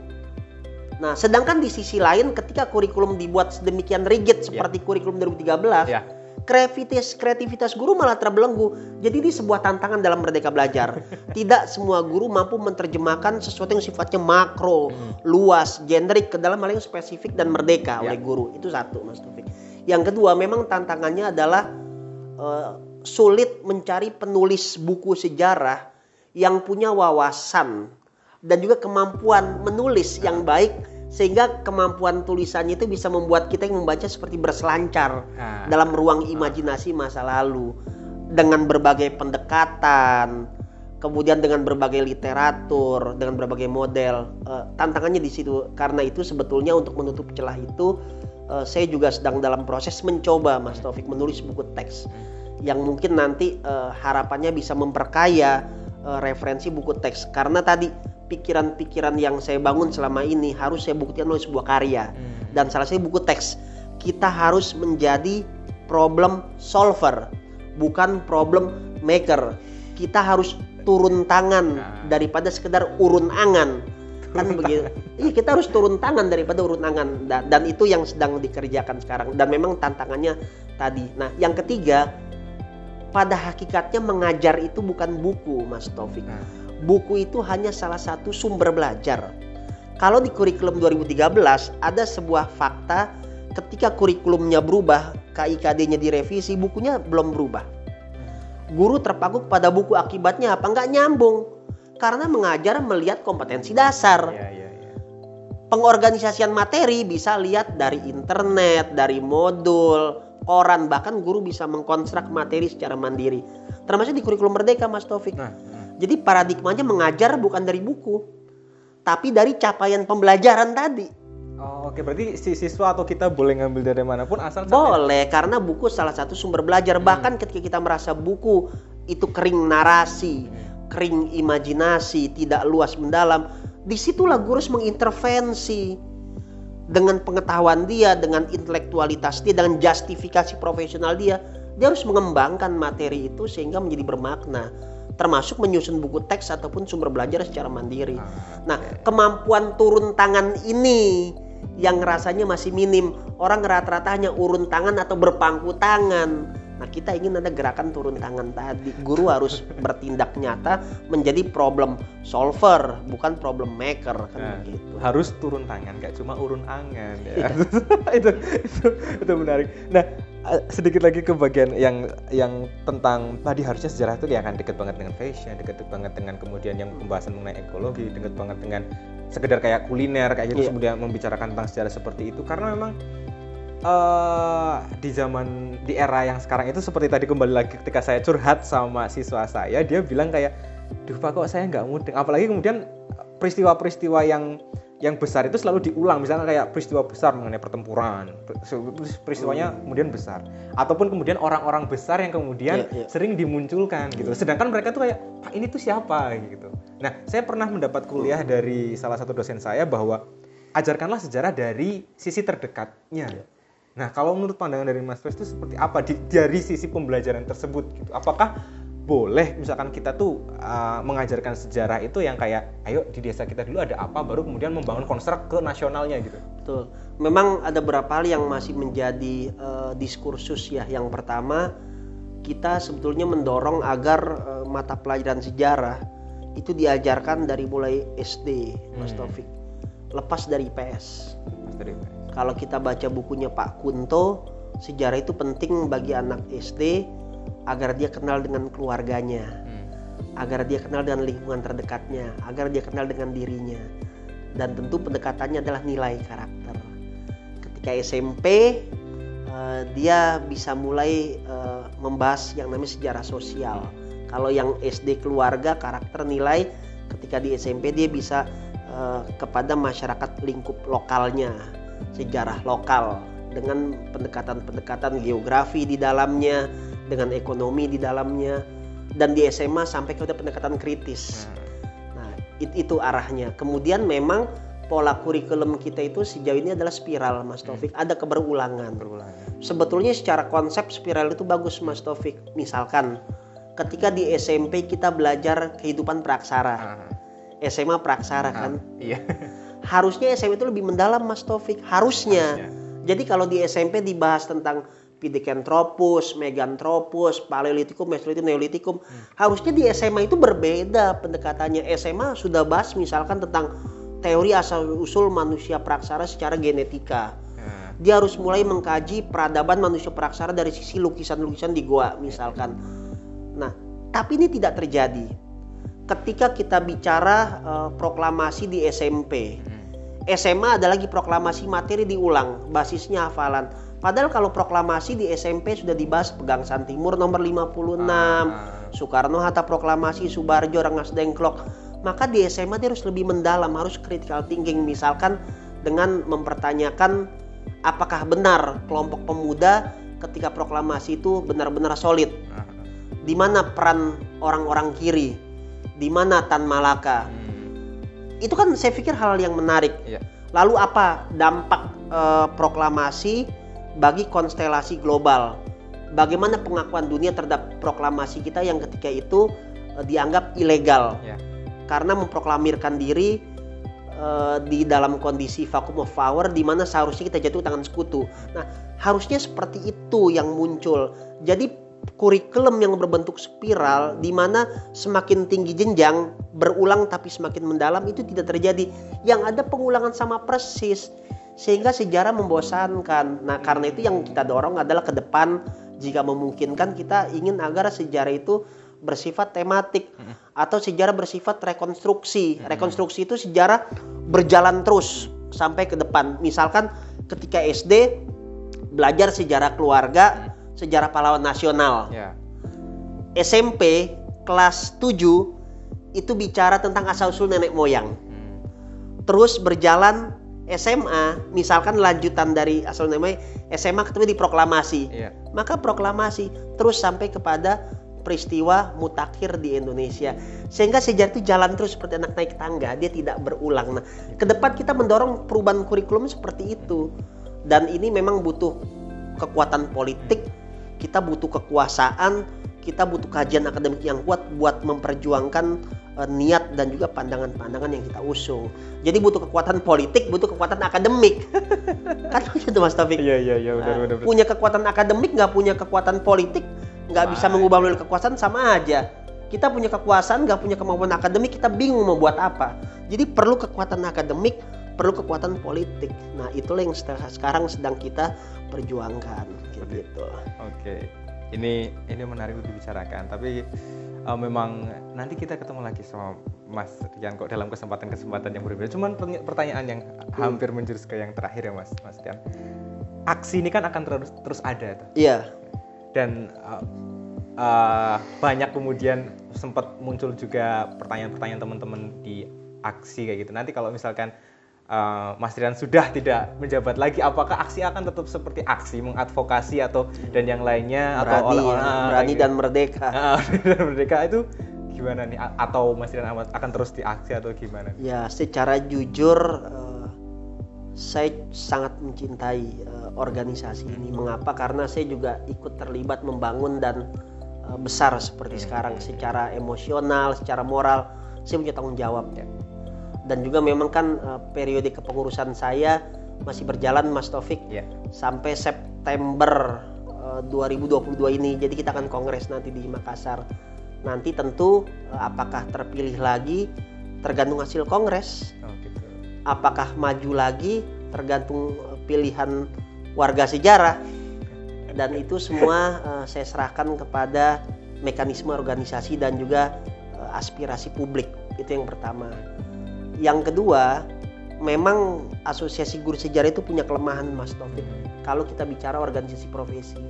Nah, sedangkan di sisi lain ketika kurikulum dibuat sedemikian rigid seperti kurikulum 2013, Ya. Kreativitas kreativitas guru malah terbelenggu. Jadi ini sebuah tantangan dalam merdeka belajar. Tidak semua guru mampu menerjemahkan sesuatu yang sifatnya makro, luas, generik ke dalam hal yang spesifik dan merdeka Ya. oleh guru. Itu satu, Mas Taufik. Yang kedua, memang tantangannya adalah eh, sulit mencari penulis buku sejarah yang punya wawasan dan juga kemampuan menulis yang baik sehingga kemampuan tulisannya itu bisa membuat kita yang membaca seperti berselancar Nah. dalam ruang imajinasi masa lalu. Dengan berbagai pendekatan kemudian dengan berbagai literatur dengan berbagai model Eh, tantangannya di situ. Karena itu sebetulnya untuk menutup celah itu eh, saya juga sedang dalam proses mencoba Mas Taufik menulis buku teks yang mungkin nanti eh, harapannya bisa memperkaya eh, referensi buku teks. Karena tadi pikiran-pikiran yang saya bangun selama ini harus saya buktikan oleh sebuah karya. Hmm. dan salah satu buku teks kita harus menjadi problem solver bukan problem maker. Kita harus turun tangan Nah. daripada sekedar urun angan. Kan begitu? Iya kita harus turun tangan daripada urun angan. Dan, dan itu yang sedang dikerjakan sekarang. Dan memang tantangannya tadi. Nah yang ketiga pada hakikatnya mengajar itu bukan buku Mas Taufik. Nah. Buku itu hanya salah satu sumber belajar. Kalau di kurikulum 2013 ada sebuah fakta ketika kurikulumnya berubah, KIKD-nya direvisi, bukunya belum berubah. Guru terpaku pada buku akibatnya apa? Nggak nyambung. Karena mengajar melihat kompetensi dasar. Iya, iya, iya. Pengorganisasian materi bisa lihat dari internet, dari modul, koran, bahkan guru bisa mengkonstruk materi secara mandiri. Termasuk di kurikulum merdeka Mas Taufik. Nah, nah. Jadi paradigmanya mengajar bukan dari buku, tapi dari capaian pembelajaran tadi. Oh, oke berarti si siswa atau kita boleh ngambil dari mana pun asal Boleh, karena buku salah satu sumber belajar. Bahkan ketika kita merasa buku itu kering narasi, kering imajinasi, tidak luas mendalam, di situlah guru harus mengintervensi dengan pengetahuan dia, dengan intelektualitas dia, dengan justifikasi profesional dia, dia harus mengembangkan materi itu sehingga menjadi bermakna, termasuk menyusun buku teks ataupun sumber belajar secara mandiri. Nah, kemampuan turun tangan ini yang rasanya masih minim. Orang rata-rata hanya urun tangan atau berpangku tangan. Nah, kita ingin ada gerakan turun tangan tadi. Guru harus bertindak nyata menjadi problem solver, bukan problem maker kan Nah, begitu. harus turun tangan, gak cuma urun angan ya. itu, itu itu menarik. Nah, sedikit lagi ke bagian yang yang tentang tadi harusnya sejarah itu ya kan deket banget dengan fashion, deket banget dengan kemudian yang pembahasan mengenai ekologi, deket banget dengan sekedar kayak kuliner kayak gitu Iya. kemudian membicarakan tentang sejarah seperti itu karena memang eh di zaman di era yang sekarang itu seperti tadi kembali lagi ketika saya curhat sama siswa saya dia bilang kayak duh pak kok saya nggak mudeng apalagi kemudian peristiwa-peristiwa yang yang besar itu selalu diulang. Misalnya kayak peristiwa besar mengenai pertempuran. Peristiwanya kemudian besar. Ataupun kemudian orang-orang besar yang kemudian Iya, iya. sering dimunculkan gitu. Sedangkan mereka tuh kayak pak ini tuh siapa? gitu. Nah saya pernah mendapat kuliah dari salah satu dosen saya bahwa ajarkanlah sejarah dari sisi terdekatnya. Iya. nah kalau menurut pandangan dari Mas Fes itu seperti apa? Di, dari sisi pembelajaran tersebut gitu. Apakah boleh misalkan kita tuh uh, mengajarkan sejarah itu yang kayak ayo di desa kita dulu ada apa baru kemudian membangun konstruk ke nasionalnya gitu Betul. Memang ada beberapa hal yang masih menjadi eh, diskursus ya. Yang pertama, kita sebetulnya mendorong agar eh, mata pelajaran sejarah itu diajarkan dari mulai SD, Mas Hmm. Taufik. Lepas dari IPS. Mas Teri. Kalau kita baca bukunya Pak Kunto, sejarah itu penting bagi anak SD agar dia kenal dengan keluarganya, Hmm. agar dia kenal dengan lingkungan terdekatnya, agar dia kenal dengan dirinya. Dan tentu pendekatannya adalah nilai karakter. Ketika SMP eh, dia bisa mulai eh, membahas yang namanya sejarah sosial. Kalau yang SD keluarga karakter nilai, ketika di SMP dia bisa eh, kepada masyarakat lingkup lokalnya, sejarah lokal dengan pendekatan-pendekatan geografi di dalamnya, dengan ekonomi di dalamnya, dan di SMA sampai kepada pendekatan kritis. Nah, it- itu arahnya. Kemudian memang pola kurikulum kita itu sejauh ini adalah spiral, Mas Taufik. Ada keberulangan. berulangan Sebetulnya secara konsep spiral itu bagus, Mas Taufik. Misalkan ketika di SMP kita belajar kehidupan praksara, Ah, SMA praksara kan. iya Harusnya SMP itu lebih mendalam, Mas Taufik. Harusnya. Jadi kalau di SMP dibahas tentang Pithecanthropus, Meganthropus, Paleolitikum, Mesolitikum, Neolitikum, harusnya di SMA itu berbeda pendekatannya. SMA sudah bahas misalkan tentang teori asal usul manusia praksara secara genetika. Ah, Dia harus mulai mengkaji peradaban manusia praksara dari sisi lukisan-lukisan di goa misalkan. Nah, tapi ini tidak terjadi. Ketika kita bicara eh, proklamasi di SMP, hmm. SMA ada lagi proklamasi materi diulang, basisnya hafalan. Padahal kalau proklamasi di SMP sudah dibahas Pegangsaan Timur nomor 56, Ah. Soekarno Hatta proklamasi, Subarjo Rengas Dengklok. Maka di SMA dia harus lebih mendalam, harus critical thinking misalkan dengan mempertanyakan apakah benar kelompok pemuda ketika proklamasi itu benar-benar solid. Ah, Di mana peran orang-orang kiri? Di mana Tan Malaka? hmm. Itu kan saya pikir hal yang menarik. Iya. Lalu apa dampak eh, proklamasi bagi konstelasi global? Bagaimana pengakuan dunia terhadap proklamasi kita yang ketika itu eh, dianggap ilegal Iya. karena memproklamirkan diri eh, di dalam kondisi vacuum of power di mana seharusnya kita jatuh tangan sekutu. Nah, harusnya seperti itu yang muncul. Jadi kurikulum yang berbentuk spiral di mana semakin tinggi jenjang berulang tapi semakin mendalam itu tidak terjadi. Yang ada pengulangan sama persis sehingga sejarah membosankan. Nah, karena itu yang kita dorong adalah ke depan jika memungkinkan kita ingin agar sejarah itu bersifat tematik atau sejarah bersifat rekonstruksi. Rekonstruksi itu sejarah berjalan terus sampai ke depan. Misalkan ketika SD belajar sejarah keluarga, sejarah pahlawan nasional. Ya. SMP kelas 7 itu bicara tentang asal usul nenek moyang. Hmm. Terus berjalan SMA, misalkan lanjutan dari asal moyang, SMA ketemu di proklamasi. Iya. Maka proklamasi terus sampai kepada peristiwa mutakhir di Indonesia. Sehingga sejarah itu jalan terus seperti anak naik tangga, dia tidak berulang. Nah, ke depan kita mendorong perubahan kurikulum seperti itu. Dan ini memang butuh kekuatan politik, kita butuh kekuasaan, kita butuh kajian akademik yang kuat buat memperjuangkan eh, niat dan juga pandangan-pandangan yang kita usung. Jadi butuh kekuatan politik, butuh kekuatan akademik. kan begitu Mas Taufik? Iya iya iya benar Nah, benar. benar. punya kekuatan akademik nggak punya kekuatan politik nggak bisa mengubah melalui kekuasaan sama aja kita punya kekuasaan nggak punya kemampuan akademik kita bingung mau buat apa jadi perlu kekuatan akademik perlu kekuatan politik nah itulah yang se- sekarang sedang kita perjuangkan gitu Oke, ini ini menarik untuk dibicarakan. Tapi uh, memang nanti kita ketemu lagi sama Mas Rian kok dalam kesempatan-kesempatan yang berbeda. Cuman pertanyaan yang hampir menjurus ke yang terakhir ya Mas Mas Rian. Aksi ini kan akan terus terus ada tuh. iya dan uh, uh, banyak kemudian sempat muncul juga pertanyaan-pertanyaan teman-teman di aksi kayak gitu. Nanti kalau misalkan uh, Mas Rian sudah tidak menjabat lagi, apakah aksi akan tetap seperti aksi mengadvokasi atau dan yang lainnya berani, atau oleh ya, orang berani dan merdeka. Ah, dan merdeka itu gimana nih? A- Atau Mas Rian akan terus di aksi atau gimana? Ya, secara jujur eh, saya sangat mencintai eh, organisasi ini. Mengapa? Karena saya juga ikut terlibat membangun dan eh, besar seperti sekarang secara emosional, secara moral. Saya punya tanggung jawab. Ya. Dan juga memang kan eh, periode kepengurusan saya masih berjalan Mas Taufik Ya. sampai September eh, 2022 ini. Jadi kita akan kongres nanti di Makassar. Nanti tentu eh, apakah terpilih lagi tergantung hasil kongres. Oh, gitu. Apakah maju lagi tergantung pilihan warga sejarah. Dan itu semua eh, saya serahkan kepada mekanisme organisasi dan juga eh, aspirasi publik. Itu yang pertama. Yang kedua, memang asosiasi guru sejarah itu punya kelemahan Mas Taufik kalau kita bicara organisasi profesi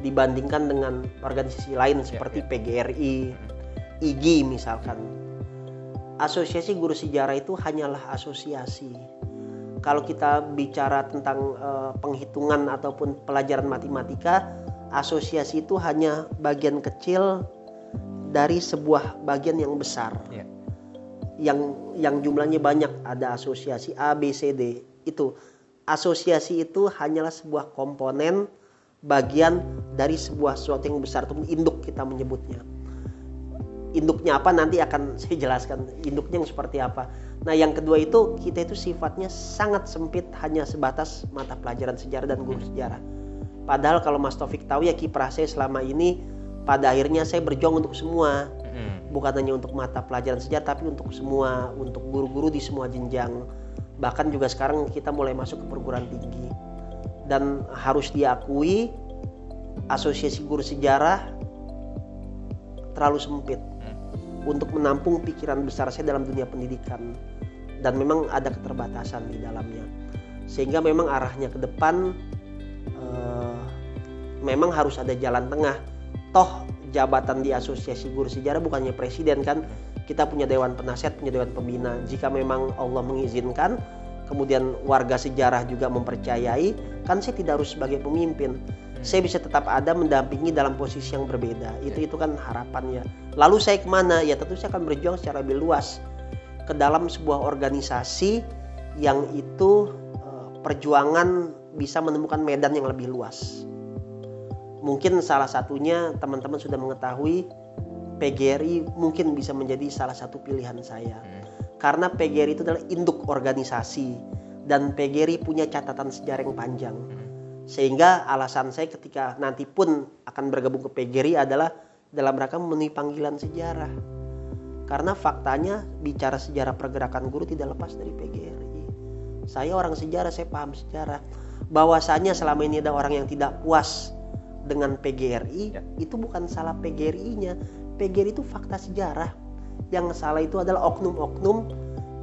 dibandingkan dengan organisasi lain seperti PGRI, IGI misalkan. Asosiasi guru sejarah itu hanyalah asosiasi. Kalau kita bicara tentang eh, penghitungan ataupun pelajaran matematika, asosiasi itu hanya bagian kecil dari sebuah bagian yang besar Ya. Yang yang jumlahnya banyak. Ada asosiasi A B C D. Itu asosiasi itu hanyalah sebuah komponen bagian dari sebuah sesuatu yang besar. Itu induk kita menyebutnya. Induknya apa nanti akan saya jelaskan induknya yang seperti apa. Nah yang kedua itu kita itu sifatnya sangat sempit hanya sebatas mata pelajaran sejarah dan guru sejarah. Padahal kalau Mas Taufik tahu ya kiprah saya selama ini pada akhirnya saya berjuang untuk semua Mm. bukan hanya untuk mata pelajaran sejarah tapi untuk semua untuk guru-guru di semua jenjang. Bahkan juga sekarang kita mulai masuk ke perguruan tinggi. Dan harus diakui asosiasi guru sejarah terlalu sempit untuk menampung pikiran besar saya dalam dunia pendidikan. Dan memang ada keterbatasan di dalamnya. Sehingga memang arahnya ke depan eh, memang harus ada jalan tengah. Toh jabatan di asosiasi guru sejarah bukannya presiden kan? Kita punya dewan penasihat punya dewan pembina. Jika memang Allah mengizinkan kemudian warga sejarah juga mempercayai kan saya tidak harus sebagai pemimpin. Saya bisa tetap ada mendampingi dalam posisi yang berbeda. Itu itu kan harapannya. Lalu saya ke mana ya tentu saya akan berjuang secara lebih luas ke dalam sebuah organisasi yang itu eh, perjuangan bisa menemukan medan yang lebih luas mungkin salah satunya teman-teman sudah mengetahui PGRI mungkin bisa menjadi salah satu pilihan saya. Karena PGRI itu adalah induk organisasi dan PGRI punya catatan sejarah yang panjang. Sehingga alasan saya ketika nanti pun akan bergabung ke PGRI adalah dalam rangka memenuhi panggilan sejarah. Karena faktanya bicara sejarah pergerakan guru tidak lepas dari PGRI saya orang sejarah saya paham sejarah. Bahwasanya selama ini ada orang yang tidak puas dengan PGRI Ya. itu bukan salah PGRI-nya PGRI itu fakta sejarah yang salah itu adalah oknum-oknum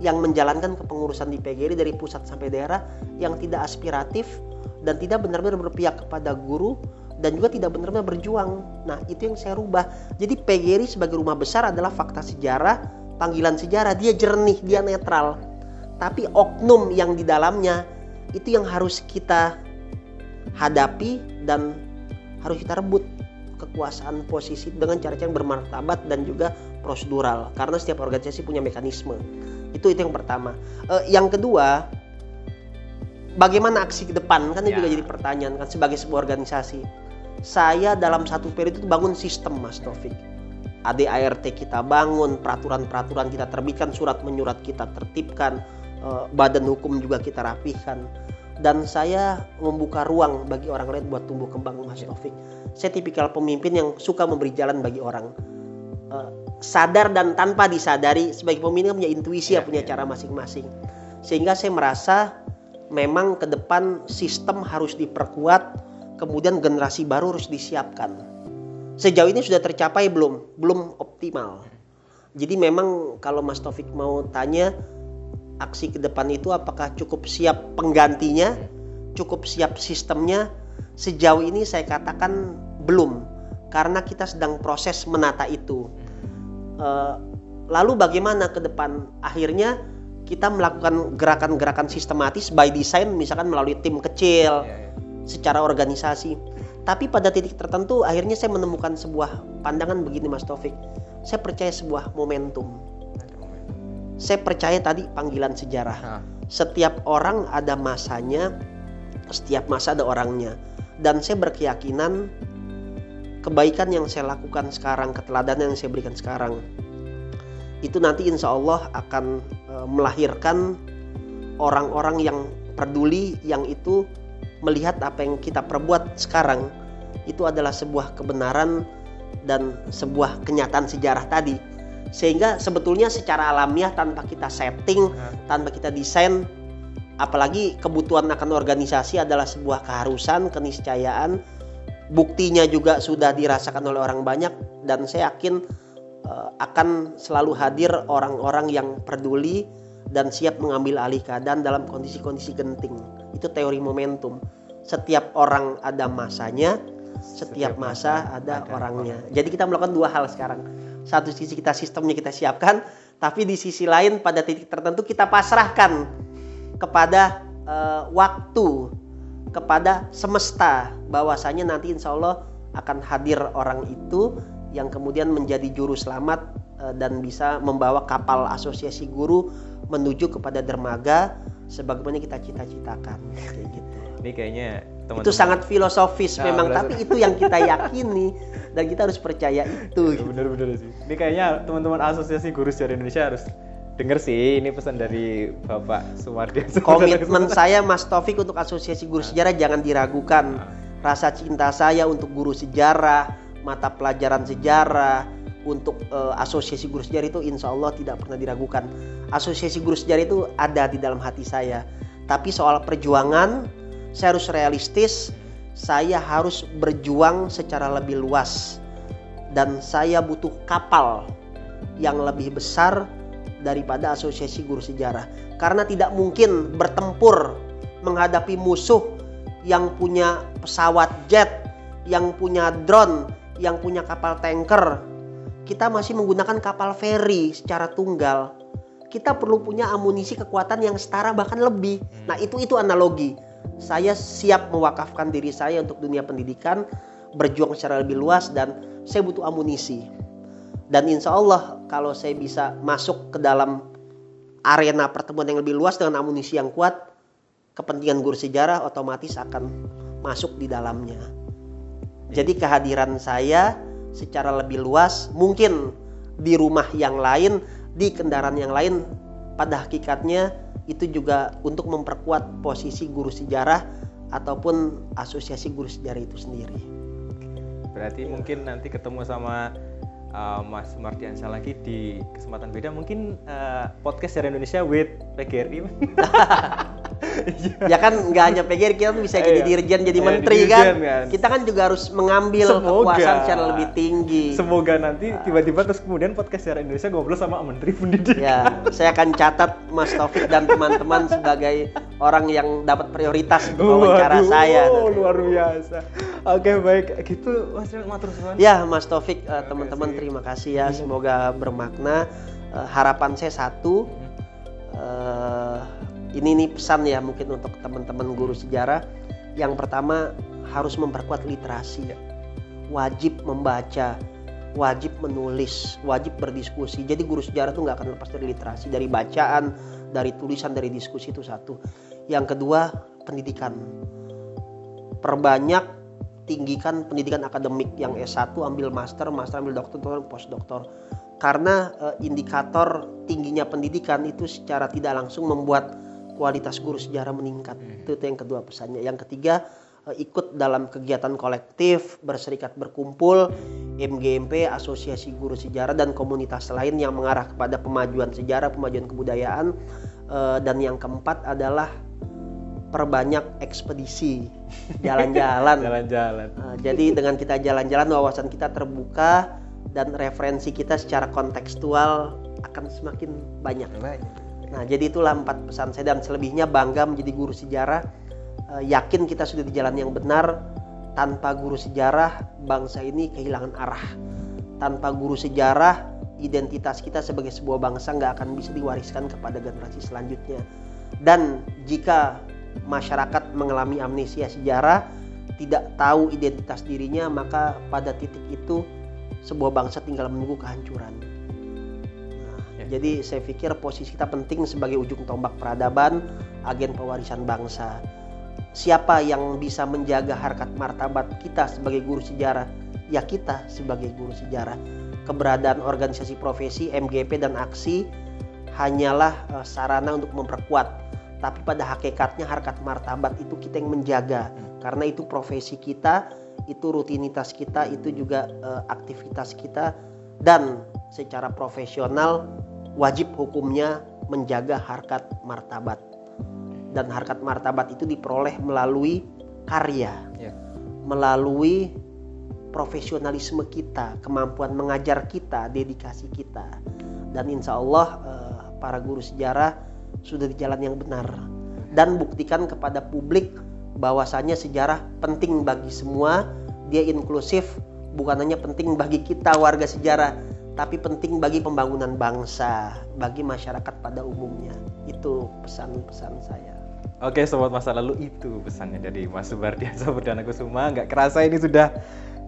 yang menjalankan kepengurusan di PGRI dari pusat sampai daerah yang tidak aspiratif dan tidak benar-benar berpihak kepada guru dan juga tidak benar-benar berjuang. Nah, itu yang saya rubah. Jadi PGRI sebagai rumah besar adalah fakta sejarah, panggilan sejarah, dia jernih, dia netral. Tapi oknum yang di dalamnya itu yang harus kita hadapi dan harus kita rebut kekuasaan posisi dengan cara-cara yang bermartabat dan juga prosedural. Karena setiap organisasi punya mekanisme. Itu itu yang pertama. Eh, yang kedua bagaimana aksi ke depan? Kan itu Ya. juga jadi pertanyaan kan sebagai sebuah organisasi. Saya dalam satu periode itu bangun sistem Mas Taufik. ADART kita bangun peraturan-peraturan kita terbitkan surat menyurat kita tertibkan eh, badan hukum juga kita rapihkan dan saya membuka ruang bagi orang lain buat tumbuh kembang Mas Taufik. Saya tipikal pemimpin yang suka memberi jalan bagi orang. Eh, sadar dan tanpa disadari sebagai pemimpin kan punya intuisi ya, Iya, punya iya. cara masing-masing. Sehingga saya merasa memang ke depan sistem harus diperkuat, kemudian generasi baru harus disiapkan. Sejauh ini sudah tercapai belum? Belum optimal. Jadi memang kalau Mas Taufik mau tanya aksi ke depan itu apakah cukup siap penggantinya, cukup siap sistemnya? Sejauh ini saya katakan belum, karena kita sedang proses menata itu. Eh, lalu bagaimana ke depan? Akhirnya kita melakukan gerakan-gerakan sistematis by design, misalkan melalui tim kecil, Iya, iya. secara organisasi. Tapi pada titik tertentu akhirnya saya menemukan sebuah pandangan begini Mas Taufik. Saya percaya sebuah momentum. Saya percaya tadi panggilan sejarah. Nah, Setiap orang ada masanya, setiap masa ada orangnya. Dan saya berkeyakinan kebaikan yang saya lakukan sekarang, keteladanan yang saya berikan sekarang, itu nanti insya Allah akan eh, melahirkan orang-orang yang peduli, yang itu melihat apa yang kita perbuat sekarang itu adalah sebuah kebenaran dan sebuah kenyataan sejarah tadi. Sehingga sebetulnya secara alamiah tanpa kita setting, nah, tanpa kita desain apalagi kebutuhan akan organisasi adalah sebuah keharusan keniscayaan. Buktinya juga sudah dirasakan oleh orang banyak dan saya yakin eh, akan selalu hadir orang-orang yang peduli dan siap mengambil alih keadaan dalam kondisi-kondisi genting. Itu teori momentum. Setiap orang ada masanya setiap masa ada orangnya. Jadi kita melakukan dua hal sekarang satu sisi kita sistemnya kita siapkan tapi di sisi lain pada titik tertentu kita pasrahkan kepada eh, waktu, kepada semesta, bahwasanya nanti insya Allah akan hadir orang itu yang kemudian menjadi juru selamat eh, dan bisa membawa kapal asosiasi guru menuju kepada dermaga sebagaimana kita cita-citakan. Gitu. ini kayaknya teman-teman Itu sangat filosofis Nah, memang, benar. tapi itu yang kita yakini dan kita harus percaya itu. gitu. bener-bener sih. Ini kayaknya teman-teman Asosiasi Guru Sejarah Indonesia harus denger sih. Ini pesan dari Bapak Sumardi. Komitmen saya Mas Taufik untuk Asosiasi Guru Sejarah jangan diragukan. Nah, Rasa cinta saya untuk guru sejarah, mata pelajaran sejarah, untuk eh, Asosiasi Guru Sejarah itu insya Allah tidak pernah diragukan. Asosiasi Guru Sejarah itu ada di dalam hati saya. Tapi soal perjuangan, saya harus realistis. Saya harus berjuang secara lebih luas. Dan saya butuh kapal yang lebih besar daripada Asosiasi Guru Sejarah. Karena tidak mungkin bertempur menghadapi musuh yang punya pesawat jet, yang punya drone, yang punya kapal tanker. Kita masih menggunakan kapal feri secara tunggal. Kita perlu punya amunisi kekuatan yang setara bahkan lebih. Nah, itu itu analogi. Saya siap mewakafkan diri saya untuk dunia pendidikan, berjuang secara lebih luas dan saya butuh amunisi. Dan insya Allah kalau saya bisa masuk ke dalam arena pertemuan yang lebih luas dengan amunisi yang kuat, kepentingan guru sejarah otomatis akan masuk di dalamnya. Jadi kehadiran saya secara lebih luas mungkin di rumah yang lain, di kendaraan yang lain pada hakikatnya itu juga untuk memperkuat posisi guru sejarah ataupun asosiasi guru sejarah itu sendiri. berarti mungkin nanti ketemu sama uh, Mas Mardiansyah lagi di kesempatan beda mungkin uh, podcast sejarah Indonesia with PGRI. ya kan nggak hanya PGRI kita tuh bisa jadi Iya. dirjen jadi Iya, menteri dirjen kan. kan. kita kan juga harus mengambil Semoga. kekuasaan secara lebih tinggi Semoga nanti tiba-tiba terus kemudian podcast sejarah Indonesia ngobrol sama Menteri Pendidikan. ya saya akan catat Mas Taufik dan teman-teman sebagai orang yang dapat prioritas untuk wawancara saya oh, luar biasa. Oke baik gitu Mas matur ya Mas Taufik Terima teman-teman terima kasih ya semoga bermakna Eh, harapan saya satu eh, ini nih pesan ya mungkin untuk teman-teman guru sejarah. Yang pertama harus memperkuat literasi wajib membaca wajib menulis wajib berdiskusi. Jadi guru sejarah tuh nggak akan lepas dari literasi dari bacaan dari tulisan dari diskusi itu satu. Yang kedua pendidikan. Perbanyak tinggikan pendidikan akademik. Yang S1 ambil master master ambil doktor postdoktor. Karena eh, indikator tingginya pendidikan itu secara tidak langsung membuat kualitas guru sejarah meningkat. Itu, itu yang kedua pesannya. Yang ketiga eh, ikut dalam kegiatan kolektif, berserikat berkumpul, MGMP, Asosiasi Guru Sejarah dan komunitas lain yang mengarah kepada pemajuan sejarah, pemajuan kebudayaan. Eh, dan yang keempat adalah perbanyak ekspedisi, jalan-jalan. Jalan-jalan. Nah, jadi dengan kita jalan-jalan wawasan kita terbuka dan referensi kita secara kontekstual akan semakin banyak. Nah, jadi itulah empat pesan saya dan selebihnya bangga menjadi guru sejarah. Eh, yakin kita sudah di jalan yang benar. Tanpa guru sejarah, bangsa ini kehilangan arah. Tanpa guru sejarah, identitas kita sebagai sebuah bangsa nggak akan bisa diwariskan kepada generasi selanjutnya. Dan jika masyarakat mengalami amnesia sejarah, tidak tahu identitas dirinya, maka pada titik itu sebuah bangsa tinggal menunggu kehancuran. Jadi saya pikir posisi kita penting sebagai ujung tombak peradaban, agen pewarisan bangsa. Siapa yang bisa menjaga harkat martabat kita sebagai guru sejarah? Ya kita sebagai guru sejarah. Keberadaan organisasi profesi, MGP dan aksi hanyalah eh, sarana untuk memperkuat. Tapi pada hakikatnya harkat martabat itu kita yang menjaga. Karena itu profesi kita, itu rutinitas kita, itu juga eh, aktivitas kita dan secara profesional wajib hukumnya menjaga harkat martabat. Dan harkat martabat itu diperoleh melalui karya, Ya. melalui profesionalisme kita, kemampuan mengajar kita, dedikasi kita. Dan insya Allah eh, para guru sejarah sudah di jalan yang benar. Dan buktikan kepada publik bahwasannya sejarah penting bagi semua, dia inklusif, bukan hanya penting bagi kita warga sejarah, tapi penting bagi pembangunan bangsa, bagi masyarakat pada umumnya. Itu pesan-pesan saya. Oke sobat masa lalu itu pesannya dari Mas Subardiansa Perdana Kusuma. Nggak kerasa ini sudah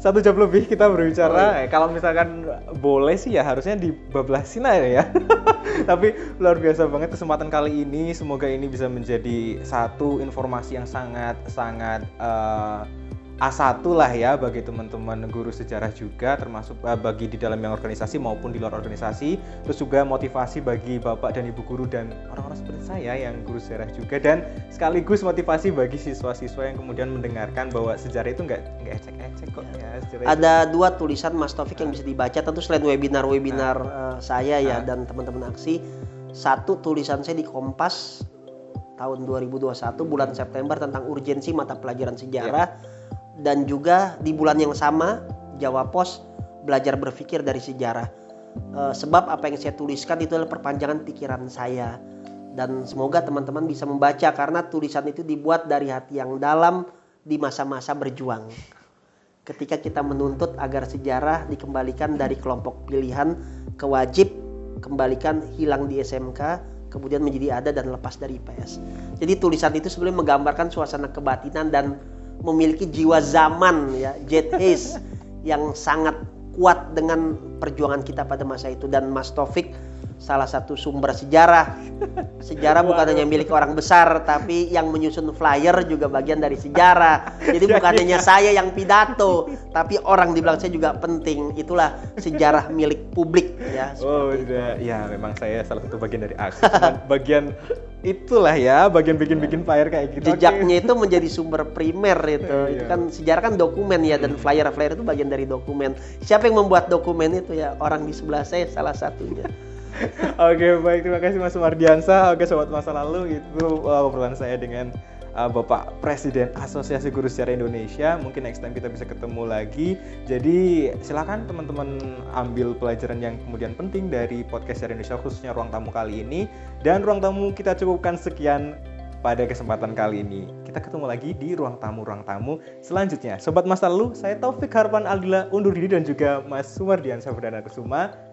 satu jam lebih kita berbicara. Eh, kalau misalkan boleh sih ya harusnya dibablasin aja ya. Tapi luar biasa banget kesempatan kali ini. Semoga ini bisa menjadi satu informasi yang sangat sangat eh, A1 lah ya bagi teman-teman guru sejarah juga termasuk eh, bagi di dalam yang organisasi maupun di luar organisasi. Terus juga motivasi bagi bapak dan ibu guru dan orang-orang seperti saya yang guru sejarah juga. Dan sekaligus motivasi bagi siswa-siswa yang kemudian mendengarkan bahwa sejarah itu nggak nggak ecek-ecek kok ya sejarah itu- Ada dua tulisan Mas Taufik yang bisa dibaca. Tentu selain webinar-webinar eh, saya ya Ah. dan teman-teman aksi. Satu tulisan saya di Kompas tahun 2021 bulan September tentang urgensi mata pelajaran sejarah dan juga di bulan yang sama Jawa Pos belajar berpikir dari sejarah. Eh, sebab apa yang saya tuliskan itu adalah perpanjangan pikiran saya dan semoga teman-teman bisa membaca karena tulisan itu dibuat dari hati yang dalam di masa-masa berjuang ketika kita menuntut agar sejarah dikembalikan dari kelompok pilihan ke wajib kembalikan hilang di SMK kemudian menjadi ada dan lepas dari IPS. Jadi tulisan itu sebenarnya menggambarkan suasana kebatinan dan memiliki jiwa zaman ya jet age yang sangat kuat dengan perjuangan kita pada masa itu. Dan Mas Taufik salah satu sumber sejarah. Sejarah bukan hanya milik orang besar tapi yang menyusun flyer juga bagian dari sejarah. Jadi bukan hanya saya yang pidato tapi orang di belakang saya juga penting. Itulah sejarah milik publik ya. Oh itu. udah, ya memang saya salah satu bagian dari aksi. Bagian itulah ya, bagian bikin-bikin flyer kayak gitu. Jejaknya itu menjadi sumber primer itu Iya. itu kan sejarah kan dokumen ya dan flyer flyer itu bagian dari dokumen siapa yang membuat dokumen itu ya orang di sebelah saya salah satunya Oke baik terima kasih Mas Mardiansa. Oke sobat masa lalu itu uh, saya dengan uh, Bapak Presiden Asosiasi Guru Sejarah Indonesia. Mungkin next time kita bisa ketemu lagi. Jadi silakan teman-teman ambil pelajaran yang kemudian penting dari podcast Sejarah Indonesia khususnya ruang tamu kali ini. Dan ruang tamu kita cukupkan sekian pada kesempatan kali ini. Kita ketemu lagi di ruang tamu-ruang tamu selanjutnya. Sobat Masa Lalu, saya Taufik Harpan Aldila undur diri dan juga Mas Sumardian Sabdana Kusuma.